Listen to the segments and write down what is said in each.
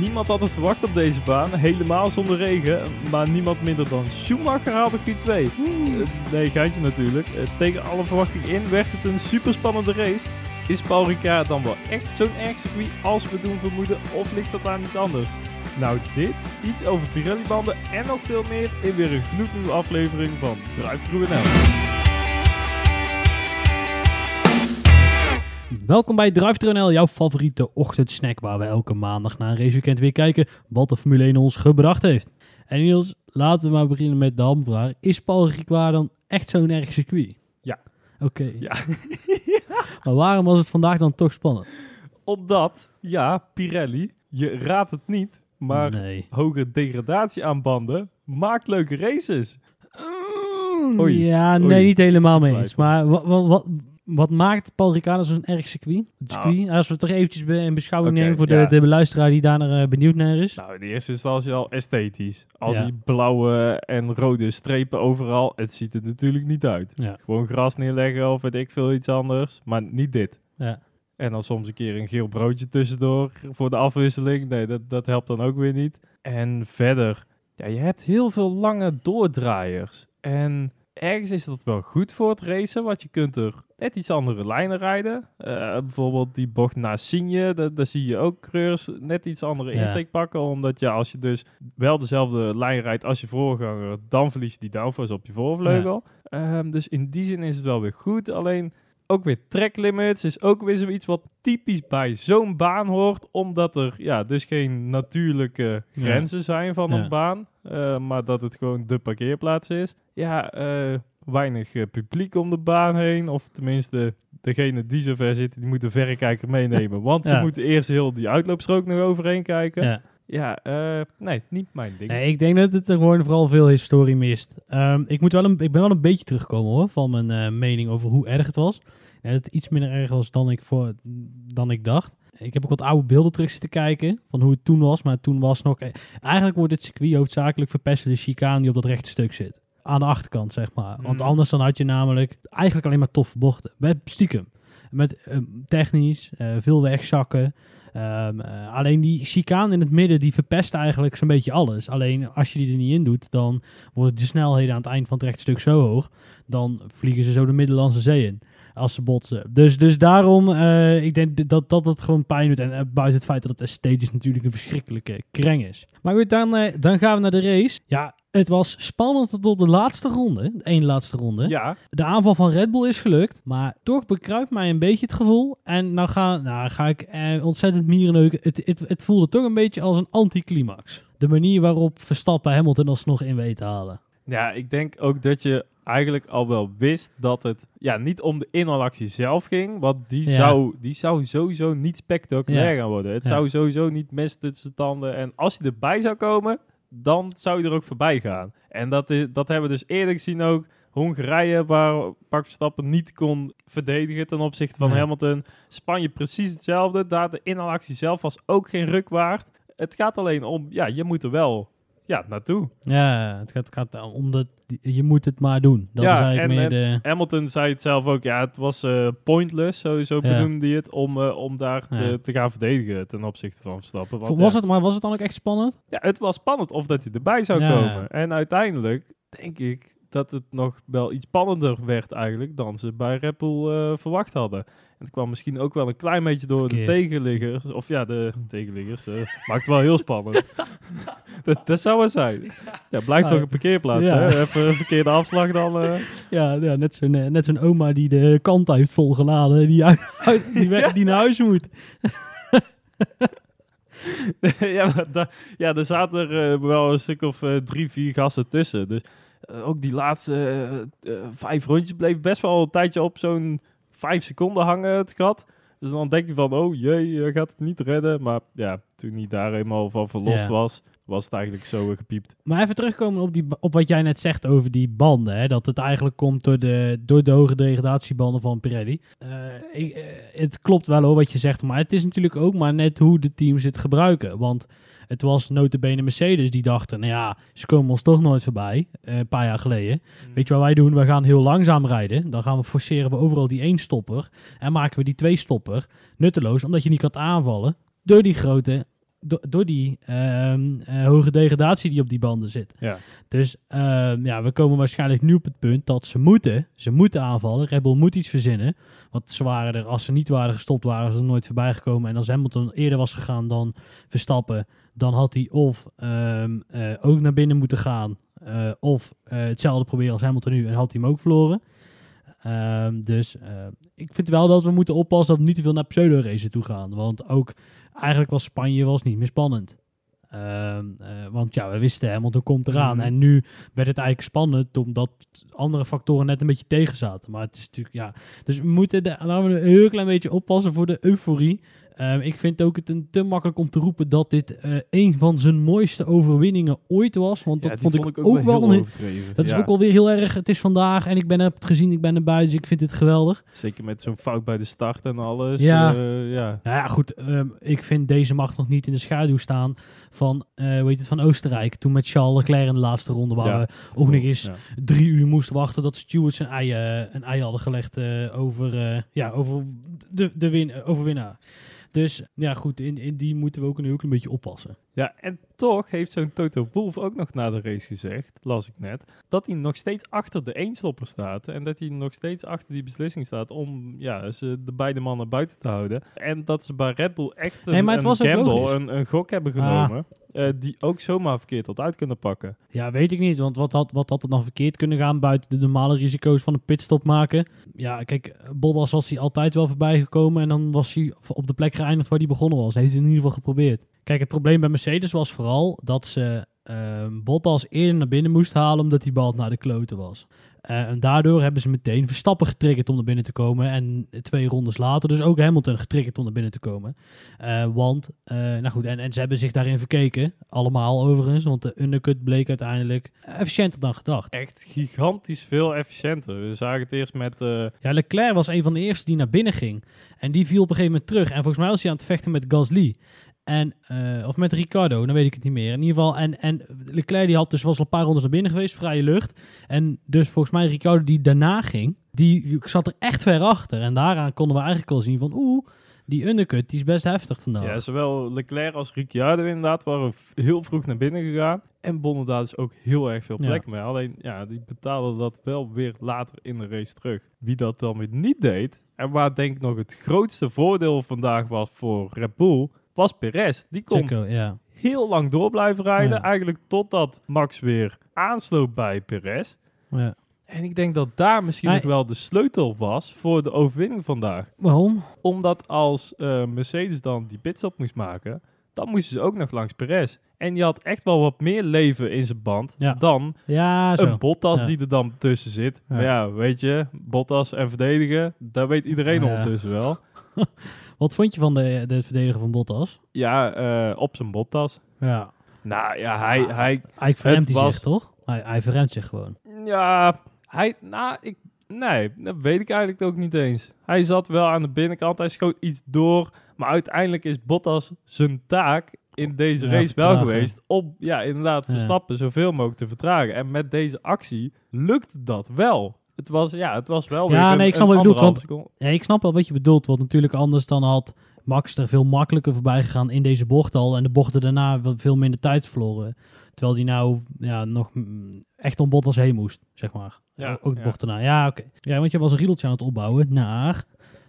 Niemand had het verwacht op deze baan, helemaal zonder regen. Maar niemand minder dan Schumacher haalde Q2. Uh, nee, geintje natuurlijk. Uh, tegen alle verwachting in werd het een superspannende race. Is Paul Ricard dan wel echt zo'n erg circuit als we doen vermoeden, of ligt dat aan iets anders? Nou, dit, iets over Pirelli-banden en nog veel meer in weer een gloednieuwe aflevering van Drive Through NL. Welkom bij Drive jouw favoriete ochtendsnack waar we elke maandag na een raceweekend weer kijken wat de Formule 1 ons gebracht heeft. En Niels, laten we maar beginnen met de hamvraag. Is Paul Ricard dan echt zo'n erg circuit? Ja. Oké. Ja. maar waarom was het vandaag dan toch spannend? Omdat, ja, Pirelli, je raadt het niet, maar nee. hoge degradatie aan banden maakt leuke races. Mm, Oei. Ja, nee, niet helemaal mee eens. Maar wat, wat, wat maakt Paul Ricard zo'n erg circuit? circuit? Nou, Als we het toch eventjes in beschouwing nemen voor de, de beluisteraar die daar naar, uh, benieuwd naar is. Nou, in de eerste instantie al esthetisch. Al die blauwe en rode strepen overal. Het ziet er natuurlijk niet uit. Ja. Gewoon gras neerleggen of weet ik veel iets anders. Maar niet dit. Ja. En dan soms een keer een geel broodje tussendoor voor de afwisseling. Nee, dat, dat helpt dan ook weer niet. En verder, ja, je hebt heel veel lange doordraaiers. En ergens is dat wel goed voor het racen, want je kunt er net iets andere lijnen rijden. Uh, bijvoorbeeld die bocht naar Signe, daar, zie je ook coureurs net iets andere insteek pakken. Omdat ja, als je dus wel dezelfde lijn rijdt als je voorganger, dan verlies je die downforce op je voorvleugel. Ehm, dus in die zin is het wel weer goed. Alleen ook weer track limits is ook weer zoiets wat typisch bij zo'n baan hoort. Omdat er ja, dus geen natuurlijke grenzen zijn van een baan. Uh, maar dat het gewoon de parkeerplaats is. Ja, uh, weinig uh, publiek om de baan heen. Of tenminste, degene die zo ver zitten, die moeten verrekijker meenemen. Want ze moeten eerst heel die uitloopstrook nog overheen kijken. Ja. Ja, uh, nee, niet mijn ding. Nee, ik denk dat het er gewoon vooral veel historie mist. Um, ik, moet wel een, ik ben wel een beetje teruggekomen hoor, van mijn uh, mening over hoe erg het was. En het iets minder erg was dan ik, voor, dan ik dacht. Ik heb ook wat oude beelden terug zitten kijken van hoe het toen was. Maar toen was nog... Eigenlijk wordt het circuit hoofdzakelijk verpest door de chicane die op dat rechte stuk zit. Aan de achterkant, zeg maar. Want mm. anders dan had je namelijk eigenlijk alleen maar toffe bochten. Met stiekem. Met um, technisch, uh, veel wegzakken. Um, uh, alleen die chicane in het midden, die verpest eigenlijk zo'n beetje alles. Alleen als je die er niet in doet, dan worden de snelheden aan het eind van het rechte stuk zo hoog. Dan vliegen ze zo de Middellandse Zee in als ze botsen. Dus, dus daarom, uh, ik denk dat, dat het gewoon pijn doet. En uh, buiten het feit dat het esthetisch natuurlijk een verschrikkelijke kreng is. Maar goed, dan, dan gaan we naar de race. Ja, het was spannend tot de laatste ronde. De één laatste ronde. Ja. De aanval van Red Bull is gelukt. Maar toch bekruipt mij een beetje het gevoel. En nou ga, nou ga ik eh, ontzettend mierenneuken. Het, het, het voelde toch een beetje als een anticlimax. De manier waarop Verstappen Hamilton alsnog in weet te halen. Ja, ik denk ook dat je eigenlijk al wel wist dat het ja, niet om de inhalactie zelf ging. Want die, zou, die zou sowieso niet spectaculair gaan worden. Het zou sowieso niet mes tussen tanden. En als je erbij zou komen, dan zou je er ook voorbij gaan. En dat, is, dat hebben we dus eerder gezien ook. Hongarije, waar Max Verstappen niet kon verdedigen ten opzichte van Hamilton. Spanje precies hetzelfde. Daar de inhalactie zelf was ook geen ruk waard. Het gaat alleen om, ja, je moet er wel ja, naartoe. Ja, het gaat, gaat om dat je moet het maar doen. Dat ja, is eigenlijk en, meer de... Hamilton zei het zelf ook. Ja, het was uh, pointless, sowieso ja. bedoelde hij het, om, uh, om daar te, gaan verdedigen ten opzichte van Verstappen. Want, was het, maar was het dan ook echt spannend? Ja, het was spannend of dat hij erbij zou komen. En uiteindelijk denk ik dat het nog wel iets spannender werd eigenlijk dan ze bij Red Bull uh, verwacht hadden. Het kwam misschien ook wel een klein beetje door de tegenliggers. Of ja, de tegenliggers. Uh, maakt het wel heel spannend. dat, dat zou het zijn. Ja, blijft toch een parkeerplaats. Ja. Hè? Even een verkeerde afslag dan. Uh... Ja, ja, net zo'n net zo'n oma die de kant heeft volgeladen. Die, uit, die, weg, die naar huis moet. ja, maar da, ja, er zaten er wel een stuk of drie, vier gasten tussen. Dus ook die laatste vijf rondjes bleef best wel een tijdje op zo'n vijf seconden hangen het gat. Dus dan denk je van, oh jee, je gaat het niet redden. Maar ja, toen hij daar eenmaal van verlost was, was het eigenlijk zo gepiept. Maar even terugkomen op, die, op wat jij net zegt over die banden. Hè? Dat het eigenlijk komt door de, door de hoge degradatiebanden van Pirelli. Uh, ik, uh, het klopt wel hoor wat je zegt, maar het is natuurlijk ook maar net hoe de teams het gebruiken. Want het was notabene Mercedes die dachten, nou ja, ze komen ons toch nooit voorbij, uh, een paar jaar geleden. Mm. Weet je wat wij doen? We gaan heel langzaam rijden. Dan gaan we forceren we overal die één stopper en maken we die twee stopper nutteloos, omdat je niet kan aanvallen door die grote do- door die ehm, eh, hoge degradatie die op die banden zit. Ja. Dus ehm, ja, we komen waarschijnlijk nu op het punt dat ze moeten, ze moeten aanvallen. Red Bull moet iets verzinnen. Want ze waren er, als ze niet waren gestopt, waren ze er nooit voorbij gekomen. En als Hamilton eerder was gegaan dan Verstappen, dan had hij of ehm, eh, ook naar binnen moeten gaan. eh, of hetzelfde proberen als Hamilton nu en had hij hem ook verloren. Dus ik vind wel dat we moeten oppassen dat we niet te veel naar pseudo-racen toe gaan. Want ook eigenlijk was Spanje was niet meer spannend. Ehm, eh, want ja, we wisten Hamilton komt eraan. Mhm. En nu werd het eigenlijk spannend omdat andere factoren net een beetje tegen zaten. Maar het is natuurlijk, ja. Dus we moeten, de, laten we een heel klein beetje oppassen voor de euforie. Ehm, ik vind ook het een te makkelijk om te roepen dat dit eh, een van zijn mooiste overwinningen ooit was. Want dat vond ik ook, wel een, dat is ook alweer heel erg. Het is vandaag en ik ben heb het gezien, ik ben erbij, dus ik vind dit geweldig. Zeker met zo'n fout bij de start en alles. Ja. eh, ja. Nou ja, goed. ehm, ik vind deze mag nog niet in de schaduw staan van, eh hoe heet het, van Oostenrijk. Toen met Charles Leclerc in de laatste ronde, waar we ook nog eens drie uur moesten wachten dat de stewards een ei, eh, een ei hadden gelegd eh, over, eh, ja, over de, de win, eh, overwinnaar. Dus ja, goed, in, in die moeten we ook een heel klein beetje oppassen. Ja, en toch heeft zo'n Toto Wolff ook nog na de race gezegd, las ik net, dat hij nog steeds achter de eenstopper staat. En dat hij nog steeds achter die beslissing staat om ja, ze de beide mannen buiten te houden. En dat ze bij Red Bull echt een, Nee, het een gamble, een, een gok hebben Ah. genomen, eh, die ook zomaar verkeerd had uit kunnen pakken. Ja, weet ik niet. Want wat had, wat had er dan verkeerd kunnen gaan buiten de normale risico's van een pitstop maken? Ja, kijk, Bottas was hij altijd wel voorbij gekomen en dan was hij op de plek geëindigd waar hij begonnen was. Heeft hij in ieder geval geprobeerd. Kijk, het probleem bij Mercedes was vooral dat ze ehm, Bottas eerder naar binnen moest halen omdat die bal naar de kloten was. Eh, en daardoor hebben ze meteen Verstappen getriggerd om naar binnen te komen. En twee rondes later dus ook Hamilton getriggerd om naar binnen te komen. Eh, want, eh, nou goed, en, en ze hebben zich daarin verkeken. Allemaal overigens, want de undercut bleek uiteindelijk efficiënter dan gedacht. Echt gigantisch veel efficiënter. We zagen het eerst met... Ja, Leclerc was een van de eerste die naar binnen ging. En die viel op een gegeven moment terug. En volgens mij was hij aan het vechten met Gasly. En, eh, of met Ricardo, dan weet ik het niet meer. In ieder geval, en, en Leclerc die had dus, was al een paar rondes naar binnen geweest, vrije lucht. En dus volgens mij Ricardo die daarna ging, die zat er echt ver achter. En daaraan konden we eigenlijk al zien van, oeh, die undercut, die is best heftig vandaag. Ja, zowel Leclerc als Ricciardo inderdaad waren heel vroeg naar binnen gegaan. En bonden daar dus ook heel erg veel Ja. plek mee. Alleen, ja, die betaalden dat wel weer later in de race terug. Wie dat dan weer niet deed, en waar denk ik nog het grootste voordeel vandaag was voor Red Bull, was Perez. Die kon Checo, ja. heel lang door blijven rijden, Ja. eigenlijk totdat Max weer aansloot bij Perez. ja. En ik denk dat daar misschien nog wel de sleutel was voor de overwinning vandaag Waarom? omdat als eh, Mercedes dan die pitstop moest maken, dan moesten ze ook nog langs Perez. En die had echt wel wat meer leven in zijn band Ja. dan Ja, zo. een Bottas Ja. die er dan tussen zit. Ja. Maar ja, weet je, Bottas en verdedigen, daar weet iedereen ondertussen wel. Wat vond je van de, de verdediger van Bottas? Ja, eh, op zijn Bottas. Ja. Nou ja, hij, Ah. hij, Hij verremt hij was- zich, toch? Hij, hij verremt zich gewoon. ja, hij, nou, ik, nee, dat weet ik eigenlijk ook niet eens. Hij zat wel aan de binnenkant, hij schoot iets door, maar uiteindelijk is Bottas zijn taak in deze Ja, race wel geweest om, ja, inderdaad, Ja. Verstappen zoveel mogelijk te vertragen. En met deze actie lukte dat wel. Het was, ja, het was wel Ja, weer nee, een, ik snap wat je bedoelt, seconde. Ja, ik snap wel wat je bedoelt. Want natuurlijk anders dan had Max er veel makkelijker voorbij gegaan in deze bocht al. En de bochten daarna veel minder tijd verloren. Terwijl die nou ja, nog echt om Bottas heen moest, zeg maar. Ja, ook de ja. bocht daarna. Ja, oké. Ja, want je was een riedeltje aan het opbouwen naar...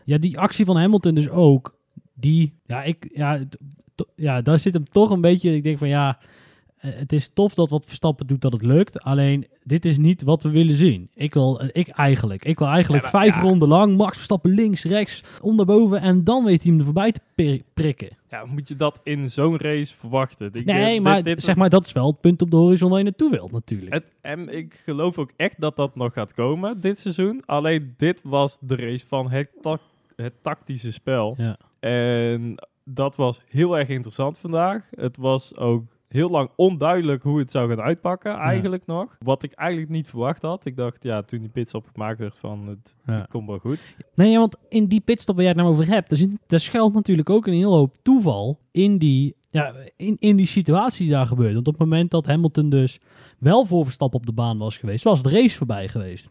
Ja, die actie van Hamilton dus ook. Die, ja, ik, ja, ja, daar zit hem toch een beetje... Ik denk van ja, het is tof dat wat Verstappen doet dat het lukt. Alleen, dit is niet wat we willen zien. Ik wil, eh, ik eigenlijk, ik wil eigenlijk Ja, maar vijf ja. ronden lang Max Verstappen links, rechts, onderboven en dan weet hij hem er voorbij te pri- prikken. Ja, moet je dat in zo'n race verwachten? Ik, eh, Nee, dit- maar dit- zeg maar, dat is wel het punt op de horizon waar je naartoe wilt natuurlijk. Het, en ik geloof ook echt dat dat nog gaat komen dit seizoen. Alleen dit was de race van het, het tactische spel. Ja. En dat was heel erg interessant vandaag. Het was ook heel lang onduidelijk hoe het zou gaan uitpakken, eigenlijk nog. Wat ik eigenlijk niet verwacht had. Ik dacht, ja, toen die pitstop gemaakt werd van, het, Ja. het komt wel goed. Nee, ja, want in die pitstop waar jij het nou over hebt, daar, zit, daar schuilt natuurlijk ook een heel hoop toeval in die, ja, in, in die situatie die daar gebeurt. Want op het moment dat Hamilton dus wel voor Verstappen op de baan was geweest, was de race voorbij geweest.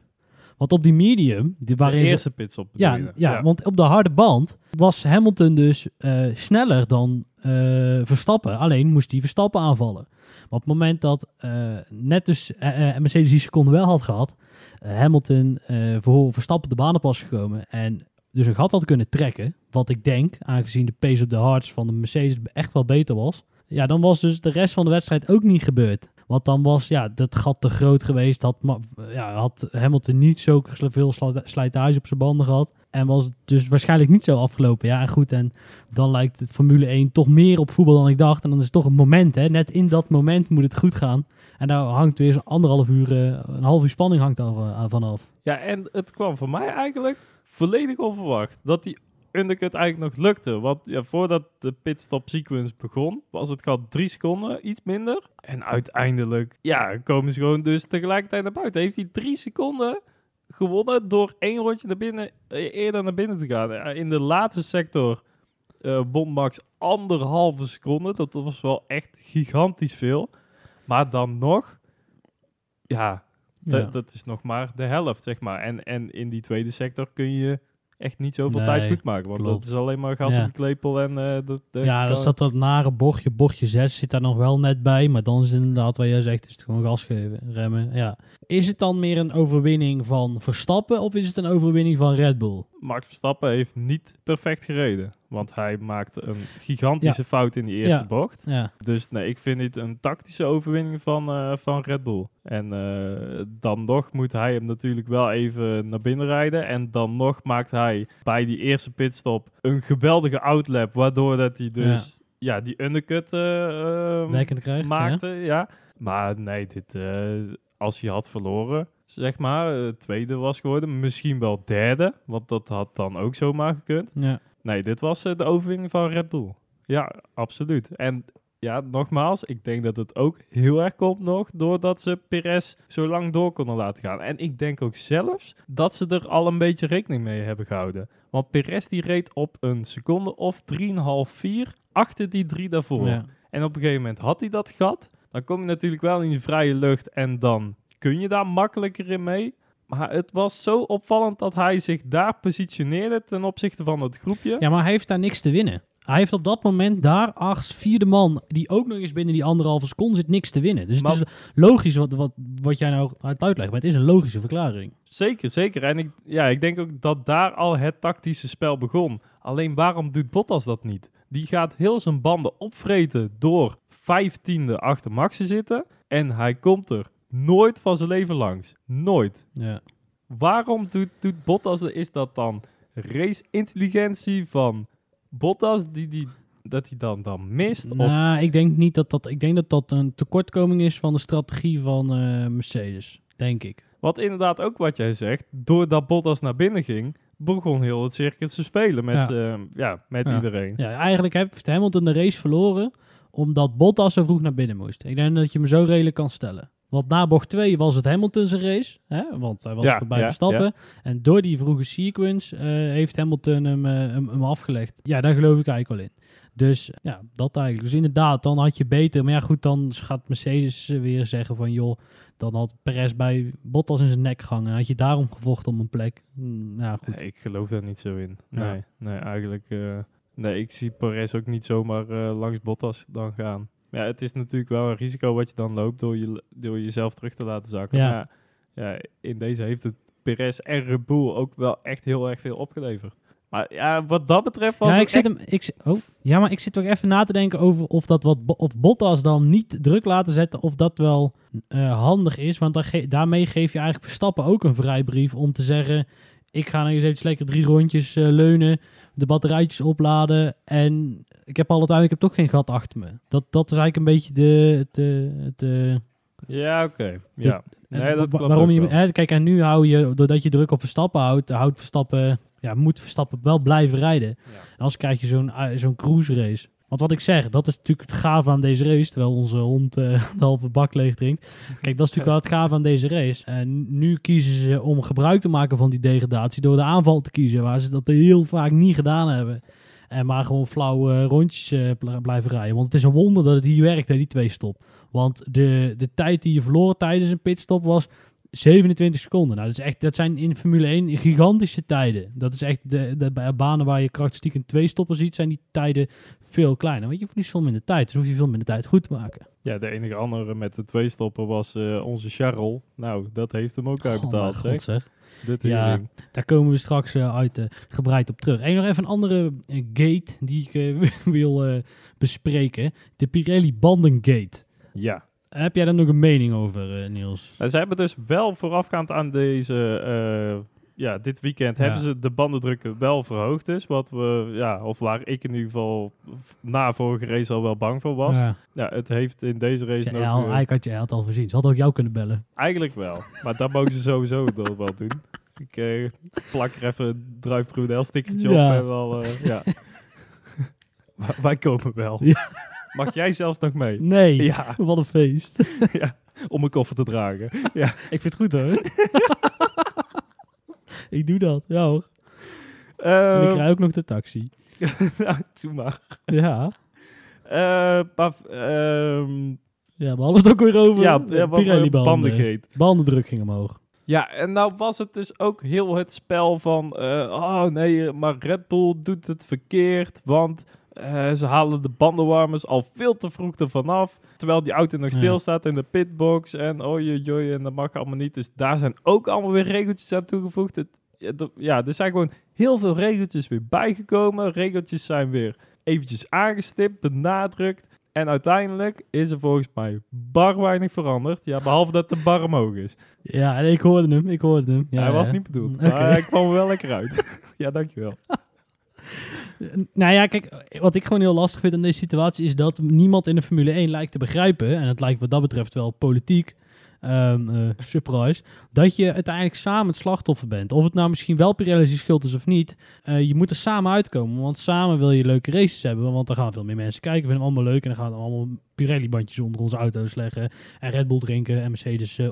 Want op die medium, die, waarin de ze- eerste pitstop Ja, ja, want op de harde band was Hamilton dus eh, sneller dan eh, Verstappen. Alleen moest hij Verstappen aanvallen. Maar op het moment dat eh, net dus eh, Mercedes die seconde wel had gehad, eh, Hamilton voor Verstappen de baan op was gekomen en dus een gat had kunnen trekken, wat ik denk, aangezien de pace op de hards van de Mercedes echt wel beter was, ja, dan was dus de rest van de wedstrijd ook niet gebeurd. Want dan was ja, dat gat te groot geweest. Had, ja, had Hamilton niet zo veel slijtage op zijn banden gehad. En was het dus waarschijnlijk niet zo afgelopen. Ja, en goed. En dan lijkt het Formule 1 toch meer op voetbal dan ik dacht. En dan is het toch een moment. Hè? Net in dat moment moet het goed gaan. En daar hangt weer zo'n anderhalf uur, eh, een half uur spanning hangt daar eh, vanaf. Ja, en het kwam voor mij eigenlijk volledig onverwacht. Dat die undercut eigenlijk nog lukte. Want ja, voordat de pitstop sequence begon, was het gat drie seconden, iets minder. En uiteindelijk, ja, komen ze gewoon dus tegelijkertijd naar buiten. Heeft hij drie seconden gewonnen door één rondje naar binnen, eh, eerder naar binnen te gaan. In de laatste sector bond Max anderhalve seconde. Dat was wel echt gigantisch veel. Maar dan nog, ja, Ja. dat, is nog maar de helft, zeg maar. En, en in die tweede sector kun je echt niet zoveel Nee, tijd goed maken. Want klopt. dat is alleen maar gas Ja. op de klepel en eh dat, dat ja, dan staat dat nare bochtje, bochtje 6 zit daar nog wel net bij. Maar dan is het inderdaad, wat jij zegt, is het gewoon gas geven, remmen. Ja. Is het dan meer een overwinning van Verstappen of is het een overwinning van Red Bull? Max Verstappen heeft niet perfect gereden. Want hij maakte een gigantische fout in die eerste Ja. bocht. Ja, Dus nee, ik vind dit een tactische overwinning van, eh, van Red Bull. En eh, dan nog moet hij hem natuurlijk wel even naar binnen rijden. En dan nog maakt hij bij die eerste pitstop een geweldige outlap. Waardoor dat hij dus ja. die undercut eh, ehm, krijgt. maakte. Ja. Maar nee, dit, als hij had verloren, zeg maar, eh, tweede was geworden. Misschien wel derde, want dat had dan ook zomaar gekund. Ja. Nee, dit was eh, de overwinning van Red Bull. Ja, absoluut. En ja, nogmaals, ik denk dat het ook heel erg komt nog doordat ze Perez zo lang door konden laten gaan. En ik denk ook zelfs dat ze er al een beetje rekening mee hebben gehouden. Want Perez die reed op een seconde of 3,5, 4 achter die drie daarvoor. Ja. En op een gegeven moment had hij dat gat. Dan kom je natuurlijk wel in die vrije lucht en dan kun je daar makkelijker in mee. Maar het was zo opvallend dat hij zich daar positioneerde ten opzichte van het groepje. Ja, maar hij heeft daar niks te winnen. Hij heeft op dat moment daar als vierde man, die ook nog eens binnen die anderhalve seconde zit, niks te winnen. Dus Maar- het is logisch wat, wat, wat jij nou uit uitlegt, maar het is een logische verklaring. Zeker, zeker. En ik, ja, ik denk ook dat daar al het tactische spel begon. Alleen waarom doet Bottas dat niet? Die gaat heel zijn banden opvreten door vijftiende achter Max te zitten. En hij komt er nooit van zijn leven langs. Nooit. Ja. Waarom doet, doet Bottas, is dat dan race-intelligentie van Bottas die, die, dat hij dan, dan mist? Of, Nou, ik denk niet dat dat, ik denk dat dat een tekortkoming is van de strategie van eh, Mercedes, denk ik. wat inderdaad ook wat jij zegt, doordat Bottas naar binnen ging, begon heel het circuit te spelen met, Ja. ja. ja, met Ja. iedereen. Ja, eigenlijk heeft Hamilton de race verloren omdat Bottas zo vroeg naar binnen moest. Ik denk dat je me zo redelijk kan stellen. Want na bocht 2 was het Hamilton zijn race, hè? want hij was Ja, voorbij ja, Verstappen. En door die vroege sequence eh, heeft Hamilton hem, eh, hem, hem afgelegd. Ja, daar geloof ik eigenlijk wel in. Dus ja, dat eigenlijk. Dus inderdaad, dan had je beter. Maar ja, goed, dan gaat Mercedes eh, weer zeggen van... joh, dan had Perez bij Bottas in zijn nek gehangen. Had je daarom gevochten om een plek. Hmm, ja, goed. Nee, ik geloof daar niet zo in. Nee, nee eigenlijk. Nee, ik zie Perez ook niet zomaar eh, langs Bottas dan gaan. Ja, het is natuurlijk wel een risico wat je dan loopt door, je, door jezelf terug te laten zakken. Ja. Maar ja, in deze heeft het Perez en Red Bull ook wel echt heel erg veel opgeleverd. Maar ja, wat dat betreft was Ja, ik zit echt- hem, ik, oh, ja, maar ik zit toch even na te denken over of, dat wat, of Bottas dan niet druk laten zetten, of dat wel eh, handig is. Want ge- daarmee geef je eigenlijk Verstappen ook een vrijbrief om te zeggen, ik ga nog eens even lekker drie rondjes eh, leunen, de batterijtjes opladen en ik heb al uiteindelijk ik heb toch geen gat achter me. Dat, dat is eigenlijk een beetje de... Het, eh, eh, Ja, oké. Ja. Nee, dat wa- waarom je, hè, kijk, en nu hou je, doordat je druk op Verstappen houdt, houdt Verstappen, ja, moet Verstappen wel blijven rijden. Ja. En anders krijg je zo'n zo'n cruise race. Want wat ik zeg, dat is natuurlijk het gave aan deze race. Terwijl onze hond eh, de halve bak leeg drinkt. Kijk, dat is natuurlijk wel het gave aan deze race. En nu kiezen ze om gebruik te maken van die degradatie. Door de aanval te kiezen. Waar ze dat heel vaak niet gedaan hebben. En maar gewoon flauw eh, rondjes eh, bl- blijven rijden. Want het is een wonder dat het hier werkt, die twee stop. Want de, de tijd die je verloor tijdens een pitstop was 27 seconden. Nou, dat, is echt, dat zijn in Formule 1 gigantische tijden. Dat is echt de, de, bij banen waar je karakteristiek een twee stoppen ziet, zijn die tijden veel kleiner. Want je niet veel minder tijd, dus hoef je veel minder tijd goed te maken. Ja, de enige andere met de twee stoppen was eh, onze Charles. Nou, dat heeft hem ook Oh, uitbetaald, zeg. god, zeg. De Ja. Daar komen we straks eh, uit eh, gebreid op terug. En nog even een andere gate die ik wil bespreken. De Pirelli Bandengate. Ja. Heb jij daar nog een mening over, eh, Niels? Nou, ze hebben dus wel voorafgaand aan deze, eh, ja, dit weekend Ja. hebben ze de bandendruk wel verhoogd dus. Wat we, ja, of waar ik in ieder geval na vorige race al wel bang voor was. Ja, Ja. het heeft in deze race Ja, nog... al- eigenlijk had je had al voorzien. Ze had ook jou kunnen bellen. eigenlijk wel. Maar dat mogen ze sowieso nog wel doen. Ik eh, plak er even een drive-through L stickertje Ja. op en wel, ja. Wij komen wel. Ja. Mag jij zelfs nog mee? Nee, Ja, wat een feest. om een koffer te dragen. ik vind het goed hoor. ik doe dat, ja hoor. En ik Eh, rij ook nog de taxi. nou, doe maar. Ja. Eh, ehm, Ja, we hadden het ook weer over ja, eh, ja, wat- Pirelli banden. bandengate. Bandendruk ging omhoog. Ja, en nou was het dus ook heel het spel van... eh, oh nee, maar Red Bull doet het verkeerd, want... eh, ze halen de bandenwarmers al veel te vroeg ervan af. Terwijl die auto nog Ja. stil staat in de pitbox. En oh joi, en dat mag allemaal niet. Dus daar zijn ook allemaal weer regeltjes aan toegevoegd. Het, ja, er zijn gewoon heel veel regeltjes weer bijgekomen. Regeltjes zijn weer eventjes aangestipt, benadrukt. En uiteindelijk is er volgens mij bar weinig veranderd. Ja, behalve dat de bar omhoog is. Ja, en ik hoorde hem, ik hoorde hem. Ja, hij was ja. niet bedoeld, maar hij kwam wel lekker uit. ja, dankjewel. Nou ja, kijk, wat ik gewoon heel lastig vind aan deze situatie is dat niemand in de Formule 1 lijkt te begrijpen, en het lijkt wat dat betreft wel politiek, eh, surprise, dat je uiteindelijk samen het slachtoffer bent. Of het nou misschien wel Pirelli's schuld is of niet, eh, je moet er samen uitkomen, want samen wil je leuke races hebben, want dan gaan veel meer mensen kijken, vinden we allemaal leuk en dan gaan we allemaal Pirelli-bandjes onder onze auto's leggen en Red Bull drinken en Mercedes eh,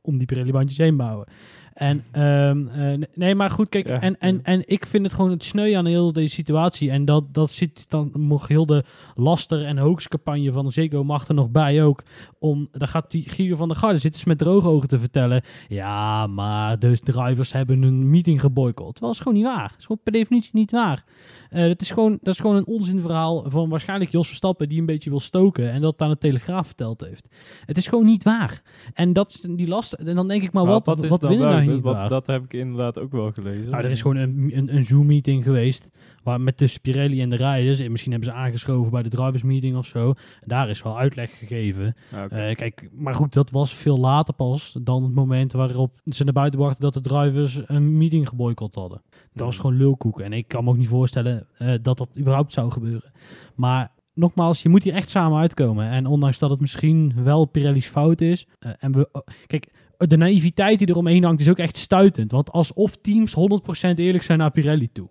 om die Pirelli-bandjes heen bouwen. En ehm, eh, nee, maar goed, kijk, Ja, en, en, ja. en ik vind het gewoon het sneu aan heel deze situatie. En dat, dat zit dan nog heel de laster- en hoaxcampagne van Ziggo mag er nog bij ook. Om, dan gaat die Guido van der Garde zitten ze met droge ogen te vertellen. Ja, maar de drivers hebben een meeting geboycott. Terwijl het is gewoon niet waar. Het is gewoon per definitie niet waar. Eh, dat, is gewoon, dat is gewoon een onzinverhaal van waarschijnlijk Jos Verstappen die een beetje wil stoken. En dat aan de Telegraaf verteld heeft. Het is gewoon niet waar. En dat is die last. En dan denk ik, maar, wat, is wat dan winnen nou niet wat- waar? Dat heb ik inderdaad ook wel gelezen. Nou, er is gewoon een, een, een Zoom-meeting geweest. Waar met tussen Pirelli en de rijders. En misschien hebben ze aangeschoven bij de drivers meeting of zo. Daar is wel uitleg gegeven. Eh, kijk, maar goed, dat was veel later pas dan het moment waarop ze naar buiten brachten dat de drivers een meeting geboycott hadden. Dat was Mhm. gewoon lulkoek. En ik kan me ook niet voorstellen eh, dat dat überhaupt zou gebeuren. Maar nogmaals, je moet hier echt samen uitkomen. En ondanks dat het misschien wel Pirelli's fout is. eh, en we, oh, kijk, de naïviteit die eromheen hangt is ook echt stuitend. Want alsof teams 100% eerlijk zijn naar Pirelli toe.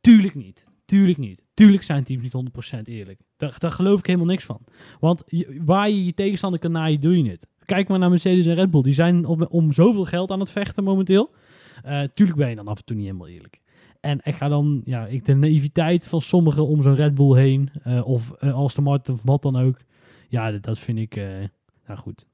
Tuurlijk niet. Tuurlijk niet. Tuurlijk zijn teams niet 100% eerlijk. Daar, daar geloof ik helemaal niks van. Want waar je je tegenstander kan naaien, doe je het. Kijk maar naar Mercedes en Red Bull. Die zijn op, om zoveel geld aan het vechten momenteel. Eh, tuurlijk ben je dan af en toe niet helemaal eerlijk. En ik ga dan, ja, ik, de naïviteit van sommigen om zo'n Red Bull heen. eh, of uh, Aston Martin of wat dan ook. Ja, dat, dat vind ik, nou goed.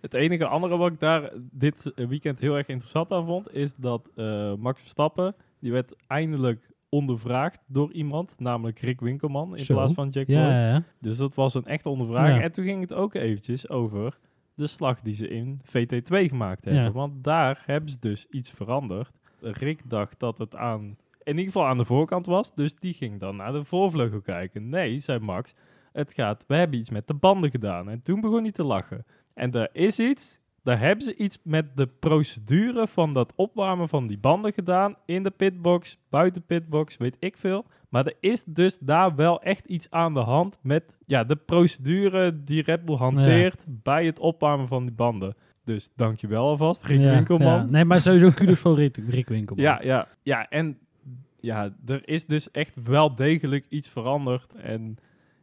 Het enige andere wat ik daar dit weekend heel erg interessant aan vond, is dat Max Verstappen, die werd eindelijk ondervraagd door iemand, namelijk Rick Winkelman, in Zo. plaats van Jack Ja, Boyd. ja, ja. Dus dat was een echte ondervraging. Ja. En toen ging het ook eventjes over de slag die ze in VT2 gemaakt hebben. Want daar hebben ze dus iets veranderd. Rick dacht dat het aan, in ieder geval aan de voorkant was, dus die ging dan naar de voorvleugel kijken. Nee, zei Max, het gaat, we hebben iets met de banden gedaan. En toen begon hij te lachen. En er is iets, daar hebben ze iets met de procedure van dat opwarmen van die banden gedaan. In de pitbox, buiten pitbox, weet ik veel. Maar er is dus daar wel echt iets aan de hand met ja, de procedure die Red Bull hanteert bij het opwarmen van die banden. Dus dankjewel alvast, Rick Ja, Winkelman. ja. Nee, maar sowieso kudos voor Rick, Rick Winkelman. Ja, ja, ja. En ja, er is dus echt wel degelijk iets veranderd. En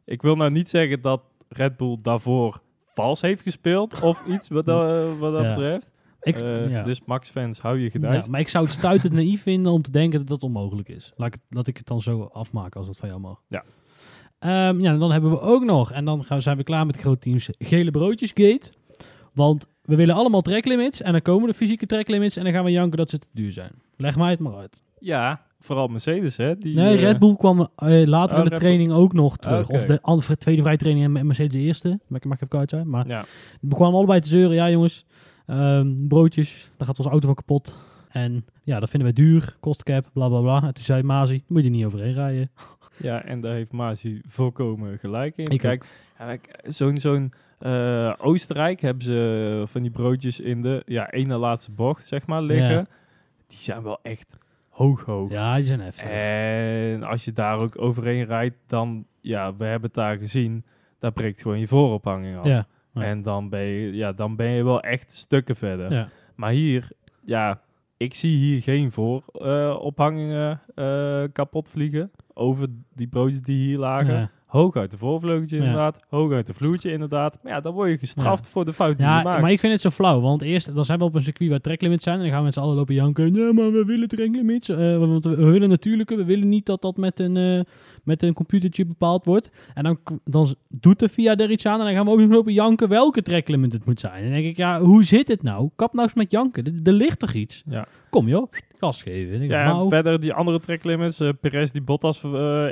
ik wil nou niet zeggen dat Red Bull daarvoor vals heeft gespeeld of iets wat dat, wat dat Ja. betreft. Ik, Eh, ja. Dus Max-fans, hou je Ja, gedijst. maar ik zou het stuitend naïef vinden om te denken dat dat onmogelijk is. Laat ik, laat ik het dan zo afmaken als dat van jou mag. Ja. Ehm, ja, dan hebben we ook nog, en dan gaan, zijn we klaar met groot teams, gele broodjesgate. Want we willen allemaal tracklimits en dan komen de fysieke tracklimits en dan gaan we janken dat ze te duur zijn. Leg mij het maar uit. Ja, vooral Mercedes, hè? Die, nee, eh, Red Bull kwam eh, later Oh, in de training ook nog terug. Oké. Of de andere tweede vrije training en Mercedes de eerste. Mag ik mag even kwijt zijn. Maar Ja, we kwamen allebei te zeuren. Ja jongens, ehm, broodjes, daar gaat onze auto van kapot. En ja, dat vinden wij duur, kostcap, bla bla bla. En toen zei Mazi, moet je niet overheen rijden. ja, en daar heeft Masi volkomen gelijk in. Ik Kijk, zo'n zo'n eh, Oostenrijk hebben ze van die broodjes in de ja, ene laatste bocht, zeg maar, liggen. Ja. Die zijn wel echt hoog, hoog. Ja, die zijn heftig. En als je daar ook overheen rijdt, dan, ja, we hebben het daar gezien, daar breekt gewoon je voorophanging af. ja, ja. En dan ben, je, ja, dan ben je wel echt stukken verder. ja. Maar hier, ja, ik zie hier geen voorophangingen eh kapot vliegen over die broodjes die hier lagen. Hoog uit de voorvleugeltje Ja. inderdaad, hoog uit de vloertje inderdaad. Maar ja, dan word je gestraft voor de fout die je maakt. maar ik vind het zo flauw. Want eerst, dan zijn we op een circuit waar tracklimits zijn. En dan gaan we met z'n allen lopen janken. Ja, maar we willen tracklimits. eh, want we, willen natuurlijke. We willen niet dat dat met een, eh, met een computertje bepaald wordt. En dan, dan doet de VIA er iets aan. En dan gaan we ook nog lopen janken welke tracklimit het moet zijn. En dan denk ik, ja, hoe zit het nou? Kap nou eens met janken. Er, ligt toch iets? Ja. Kom joh, gas geven. En Ja, en verder die andere tracklimits, eh Perez die Bottas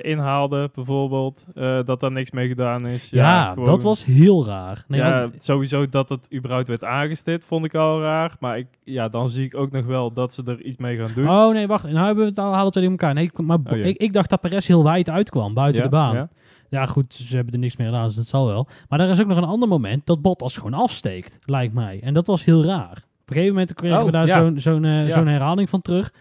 inhaalde bijvoorbeeld, eh, dat daar niks mee gedaan is. ja, gewoon- dat was heel raar. Nee, ja, want- sowieso dat het überhaupt werd aangestipt, vond ik al raar. Maar ik, ja, dan zie ik ook nog wel dat ze er iets mee gaan doen. Oh nee, wacht. Nou hebben we het al halen twee in elkaar. Nee, maar Oh, ja. ik, ik dacht dat Perez heel wijd uitkwam buiten Ja, de baan. ja. Ja, goed, ze hebben er niks meer gedaan, dus dat zal wel. Maar er is ook nog een ander moment dat Bottas gewoon afsteekt, lijkt mij. En dat was heel raar. Op een gegeven moment kregen Oh, we daar ja. zo'n zo'n Ja. zo'n herhaling van terug.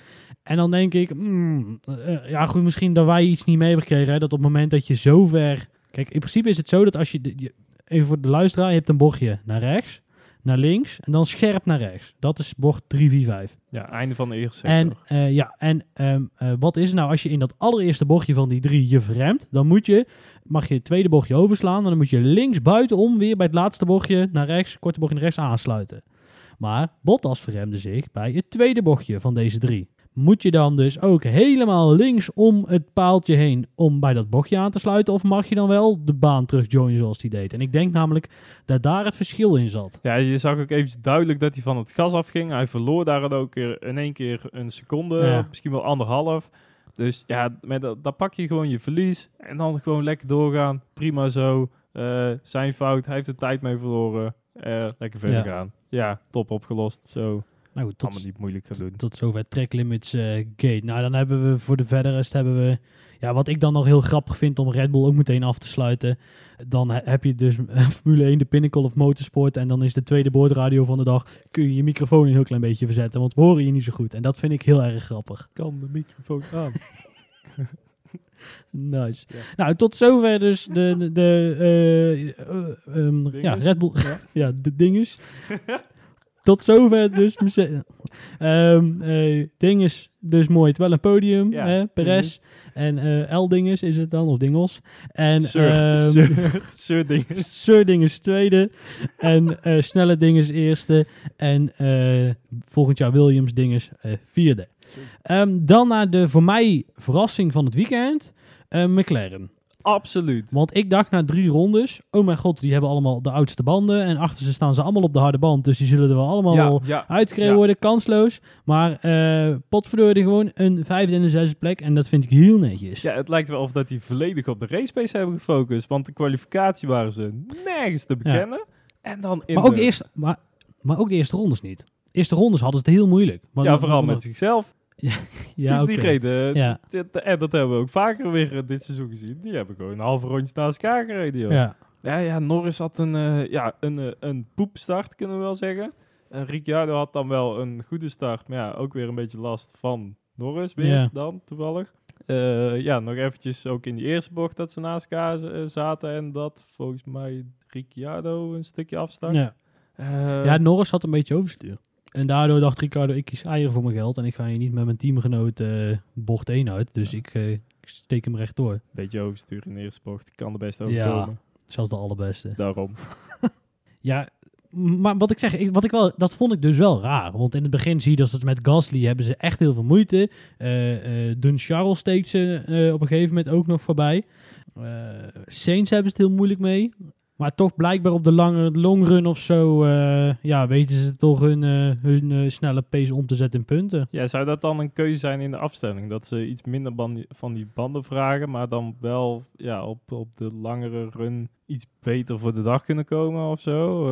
En dan denk ik, hmm, eh, ja goed, misschien dat wij iets niet mee hebben gekregen. Hè, dat op het moment dat je zo ver... Kijk, in principe is het zo dat als je... even voor de luisteraar, je hebt een bochtje naar rechts, naar links en dan scherp naar rechts. Dat is bocht 3, 4, 5. Ja, einde van de eerste sector. En eh, ja, en ehm, eh, wat is nou als je in dat allereerste bochtje van die drie je verremt, dan moet je, mag je het tweede bochtje overslaan, en dan moet je links buitenom weer bij het laatste bochtje naar rechts, korte bochtje naar rechts aansluiten. Maar Bottas verremde zich bij het tweede bochtje van deze drie. Moet je dan dus ook helemaal links om het paaltje heen om bij dat bochtje aan te sluiten? Of mag je dan wel de baan terug joinen zoals die deed? En ik denk namelijk dat daar het verschil in zat. Ja, je zag ook eventjes duidelijk dat hij van het gas afging. Hij verloor daar dan ook weer in één keer een seconde, Ja. misschien wel anderhalf. Dus ja, met dat, pak je gewoon je verlies en dan gewoon lekker doorgaan. Prima zo. Eh, zijn fout, hij heeft de tijd mee verloren. Eh, lekker verder Ja. gaan. Ja, top opgelost. Zo, Nou goed, tot, allemaal niet moeilijk gaan doen. tot zover track limits eh, gate. Nou, dan hebben we voor de verdere rest hebben we... Ja, wat ik dan nog heel grappig vind om Red Bull ook meteen af te sluiten. Dan he- heb je dus Formule 1, de pinnacle of motorsport. En dan is de tweede boordradio van de dag... kun je je microfoon een heel klein beetje verzetten. Want we horen je niet zo goed. En dat vind ik heel erg grappig. Kan de microfoon aan. Nice. Ja. Nou, tot zover dus de... de, de eh, eh, ehm, ja. Red Bull... Ja. ja, de dinges. Tot zover dus. Merce- Ehm eh, dinges, dus mooi. Terwijl een podium, Ja, hè, Perez. En eh L dinges is het dan, of dingels. En Sir, ehm, Sir, Sir dinges. Sir dinges tweede. en eh, snelle dinges eerste. En volgend jaar Williams dinges vierde. Ehm, dan naar de voor mij verrassing van het weekend. McLaren. Absoluut. Want ik dacht na drie rondes, oh mijn god, die hebben allemaal de oudste banden. En achter ze staan ze allemaal op de harde band. Dus die zullen er wel allemaal ja. Ja. worden, kansloos. Maar eh potverdorie gewoon een vijfde en een zesde plek. En dat vind ik heel netjes. Ja, het lijkt wel of dat die volledig op de racepace hebben gefocust. Want de kwalificatie waren ze nergens te bekennen. En dan in maar, ook de, de eerste, maar, maar ook de eerste rondes niet. De eerste rondes hadden ze het heel moeilijk. Maar ja, vooral met zichzelf. Ja, die, die oké. reden, Ja. dit- en dat hebben we ook vaker weer eh, dit seizoen gezien. Die hebben gewoon een halve rondje naast elkaar gereden. Joh. Ja. Ja. Ja, Norris had een, eh, ja, een, eh, een poepstart, kunnen we wel zeggen. Uh, Ricciardo had dan wel een goede start, maar ja, ook weer een beetje last van Norris weer Ja. dan, toevallig. Eh, ja, nog eventjes ook in die eerste bocht dat ze naast elkaar zaten en dat volgens mij Ricciardo een stukje afstak. Ja. Eh, ja, Norris had een beetje overstuur. En daardoor dacht Ricardo, ik kies eieren voor mijn geld. En ik ga hier niet met mijn teamgenoot eh, bocht 1 uit. Dus ik, eh, ik steek hem rechtdoor. beetje overstuur in de eerste bocht. Kan er best Ja. overkomen. Zelfs de allerbeste. Daarom. Ja, maar wat ik zeg, ik, wat ik wel, dat vond ik dus wel raar. Want in het begin zie je dat ze met Gasly hebben ze echt heel veel moeite. Dun Charles steekt ze op een gegeven moment ook nog voorbij. Saints hebben ze het heel moeilijk mee. Maar toch blijkbaar op de lange longrun of zo, eh, ja, weten ze toch hun, eh, hun eh, snelle pace om te zetten in punten. Ja, zou dat dan een keuze zijn in de afstelling? Dat ze iets minder van die banden vragen, maar dan wel ja, op, op de langere run iets beter voor de dag kunnen komen of zo?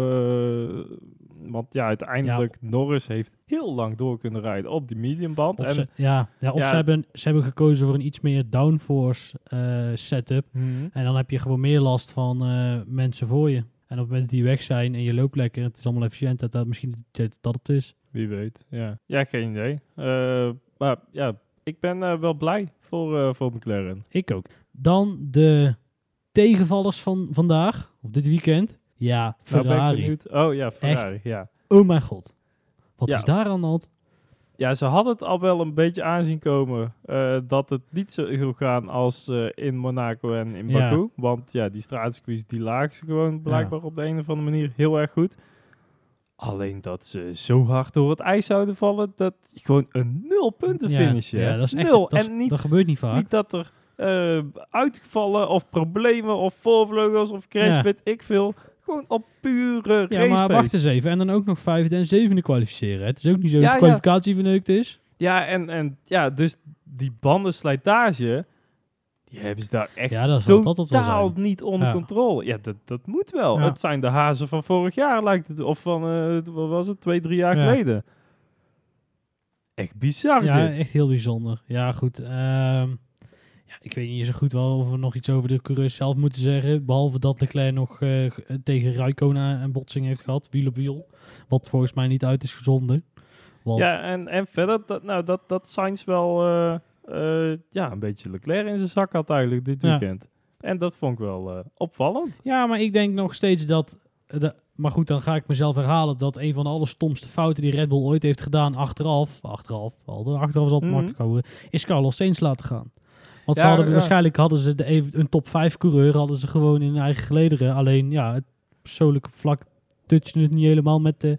Want ja, uiteindelijk Norris heeft heel lang door kunnen rijden op die mediumband. Of, En, ze, ja, ja, of ja. Ze, hebben, ze hebben gekozen voor een iets meer downforce eh, setup. Mhm. En dan heb je gewoon meer last van eh, mensen voor je. En op het moment dat die weg zijn en je loopt lekker, het is allemaal efficiënt, dat dat misschien dat, dat het is. Wie weet, ja. Ja, geen idee. Eh, maar ja, ik ben wel blij voor, voor McLaren. Ik ook. Dan de tegenvallers van vandaag, of dit weekend. Ja, Nou ben ik Ferrari. benieuwd. Oh ja, Ferrari, ja. oh mijn god. Wat Ja. is daar aan hand? Ja, ze hadden het al wel een beetje aanzien komen eh, dat het niet zo zou gaan als eh, in Monaco en in Ja. Baku. Want ja, die straatcircuits die lagen ze gewoon blijkbaar op de een of andere manier heel erg goed. Alleen dat ze zo hard door het ijs zouden vallen, dat je gewoon een nul punten ja, finishen. ja, hè? dat is echt, nul. dat, is- en niet, dat gebeurt niet vaak. niet dat er eh, uitgevallen of problemen of voorvleugels of crash, Ja. weet ik veel. Gewoon op pure ja, race maar pace. wacht eens even. En dan ook nog vijfde en zevende kwalificeren. Het is ook niet zo Ja, dat de ja. kwalificatie verneukt is. Ja, en, en ja, dus die bandenslijtage, die hebben ze daar echt Ja, dat zal dat het wel totaal zijn. niet onder Ja. controle. Ja, dat, dat moet wel. Ja. Het zijn de hazen van vorig jaar, lijkt het. Of van, eh, wat was het, twee, drie jaar Ja. geleden. Echt bizar Ja, dit. echt heel bijzonder. Ja, goed. ehm, ja, ik weet niet zo goed wel of we nog iets over de coureurs zelf moeten zeggen. Behalve dat Leclerc nog eh, tegen Raikkonen een botsing heeft gehad, wiel op wiel. Wat volgens mij niet uit is gezonden. Want, Ja, en, en verder, dat, nou, dat, dat Sainz wel eh, eh, ja, een beetje Leclerc in zijn zak had eigenlijk dit Ja. weekend. En dat vond ik wel opvallend. Ja, maar ik denk nog steeds dat... De, maar goed, dan ga ik mezelf herhalen dat een van de allerstomste fouten die Red Bull ooit heeft gedaan achteraf, achteraf, achteraf is altijd Mhm. makkelijk houden, is Carlos Sainz laten gaan. Want ze hadden waarschijnlijk hadden ze de, even, een top 5 coureur hadden ze gewoon in hun eigen gelederen. Alleen ja, het persoonlijke vlak touchen het niet helemaal met de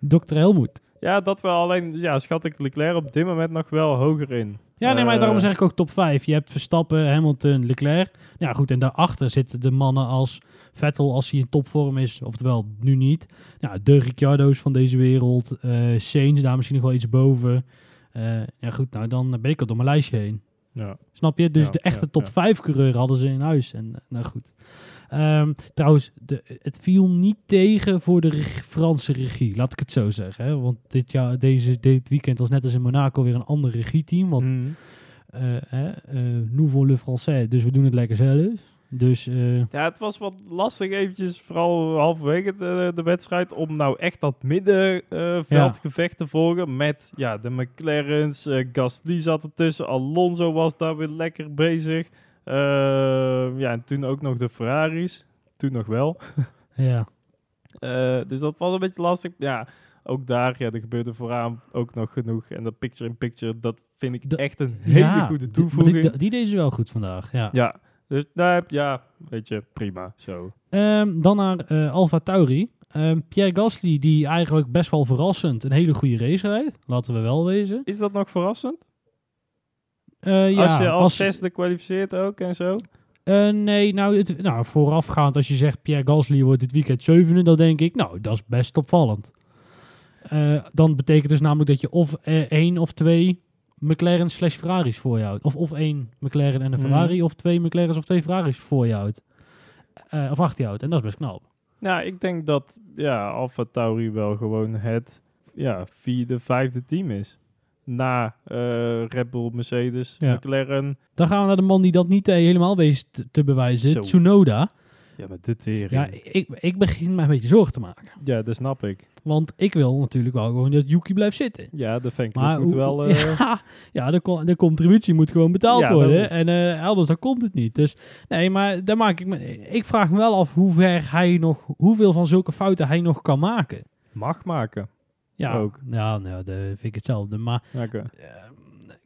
Dr. Helmoet. Ja, dat wel. Alleen ja, schat ik Leclerc op dit moment nog wel hoger in. Ja, nee, maar Eh, daarom zeg ik ook top 5. Je hebt Verstappen, Hamilton, Leclerc. Ja, goed, en daarachter zitten de mannen als Vettel als hij in topvorm is, oftewel nu niet. Ja, de Ricciardo's van deze wereld, eh Sainz daar misschien nog wel iets boven. Eh, ja, goed, nou dan ben ik al door mijn lijstje heen. Ja. Snap je? Dus Ja, de echte top ja. 5 coureur hadden ze in huis. En eh, nou goed. Ehm, trouwens, de, het viel niet tegen voor de reg- Franse regie. Laat ik het zo zeggen. Hè? Want dit, jaar, deze, dit weekend was net als in Monaco weer een ander regieteam. Want hè, eh, nous voulons le français, dus we doen het lekker zelf. Dus eh, Ja, het was wat lastig eventjes, vooral halverwege de, de wedstrijd, om nou echt dat middenveldgevecht te volgen met ja, de McLaren's, eh Gasly zat ertussen, Alonso was daar weer lekker bezig. Eh, ja, en toen ook nog de Ferraris, toen nog wel. ja. Eh, dus dat was een beetje lastig. Ja, ook daar, ja, er gebeurde vooraan ook nog genoeg. En dat picture-in-picture, dat vind ik echt een hele Ja, goede die- toevoeging. Die, die deed ze wel goed vandaag, ja. ja, dus daar heb ja, weet je, prima, zo. Ehm, dan naar eh Alfa Tauri. Ehm, Pierre Gasly, die eigenlijk best wel verrassend een hele goede race rijdt. Laten we wel wezen. Is dat nog verrassend? Eh, ja, als je als, als- zesde kwalificeert ook en zo? Eh, nee, nou, het, nou, voorafgaand als je zegt Pierre Gasly wordt dit weekend zevende, dan denk ik, nou, dat is best opvallend. Dan betekent dus namelijk dat je of één of twee McLaren slash Ferraris voor je houdt. Of, of één McLaren en een Mhm. Ferrari, of twee McLaren's of twee Ferraris voor je houdt. Eh, of achter je houdt. En dat is best knap. Nou, ik denk dat ja, Alfa Tauri wel gewoon het ja, vierde, vijfde team is. Na eh, Red Bull, Mercedes, Ja. McLaren. Dan gaan we naar de man die dat niet eh, helemaal wees te, te bewijzen. Zo. Tsunoda. Ja, maar de tering. Ja, ik, ik begin me een beetje zorgen te maken. Ja, dat snap ik. Want ik wil natuurlijk wel gewoon dat Yuki blijft zitten. Ja, de fanclub Maar moet hoe- wel... eh, ja, ja de, de contributie moet gewoon betaald Ja, worden. En eh, anders dan komt het niet. Dus nee, maar daar maak ik me. Ik vraag me wel af hoe ver hij nog, hoeveel van zulke fouten hij nog kan maken. mag maken. Ja, Ook. ja, nou, dat vind ik hetzelfde. Maar Ja, oké.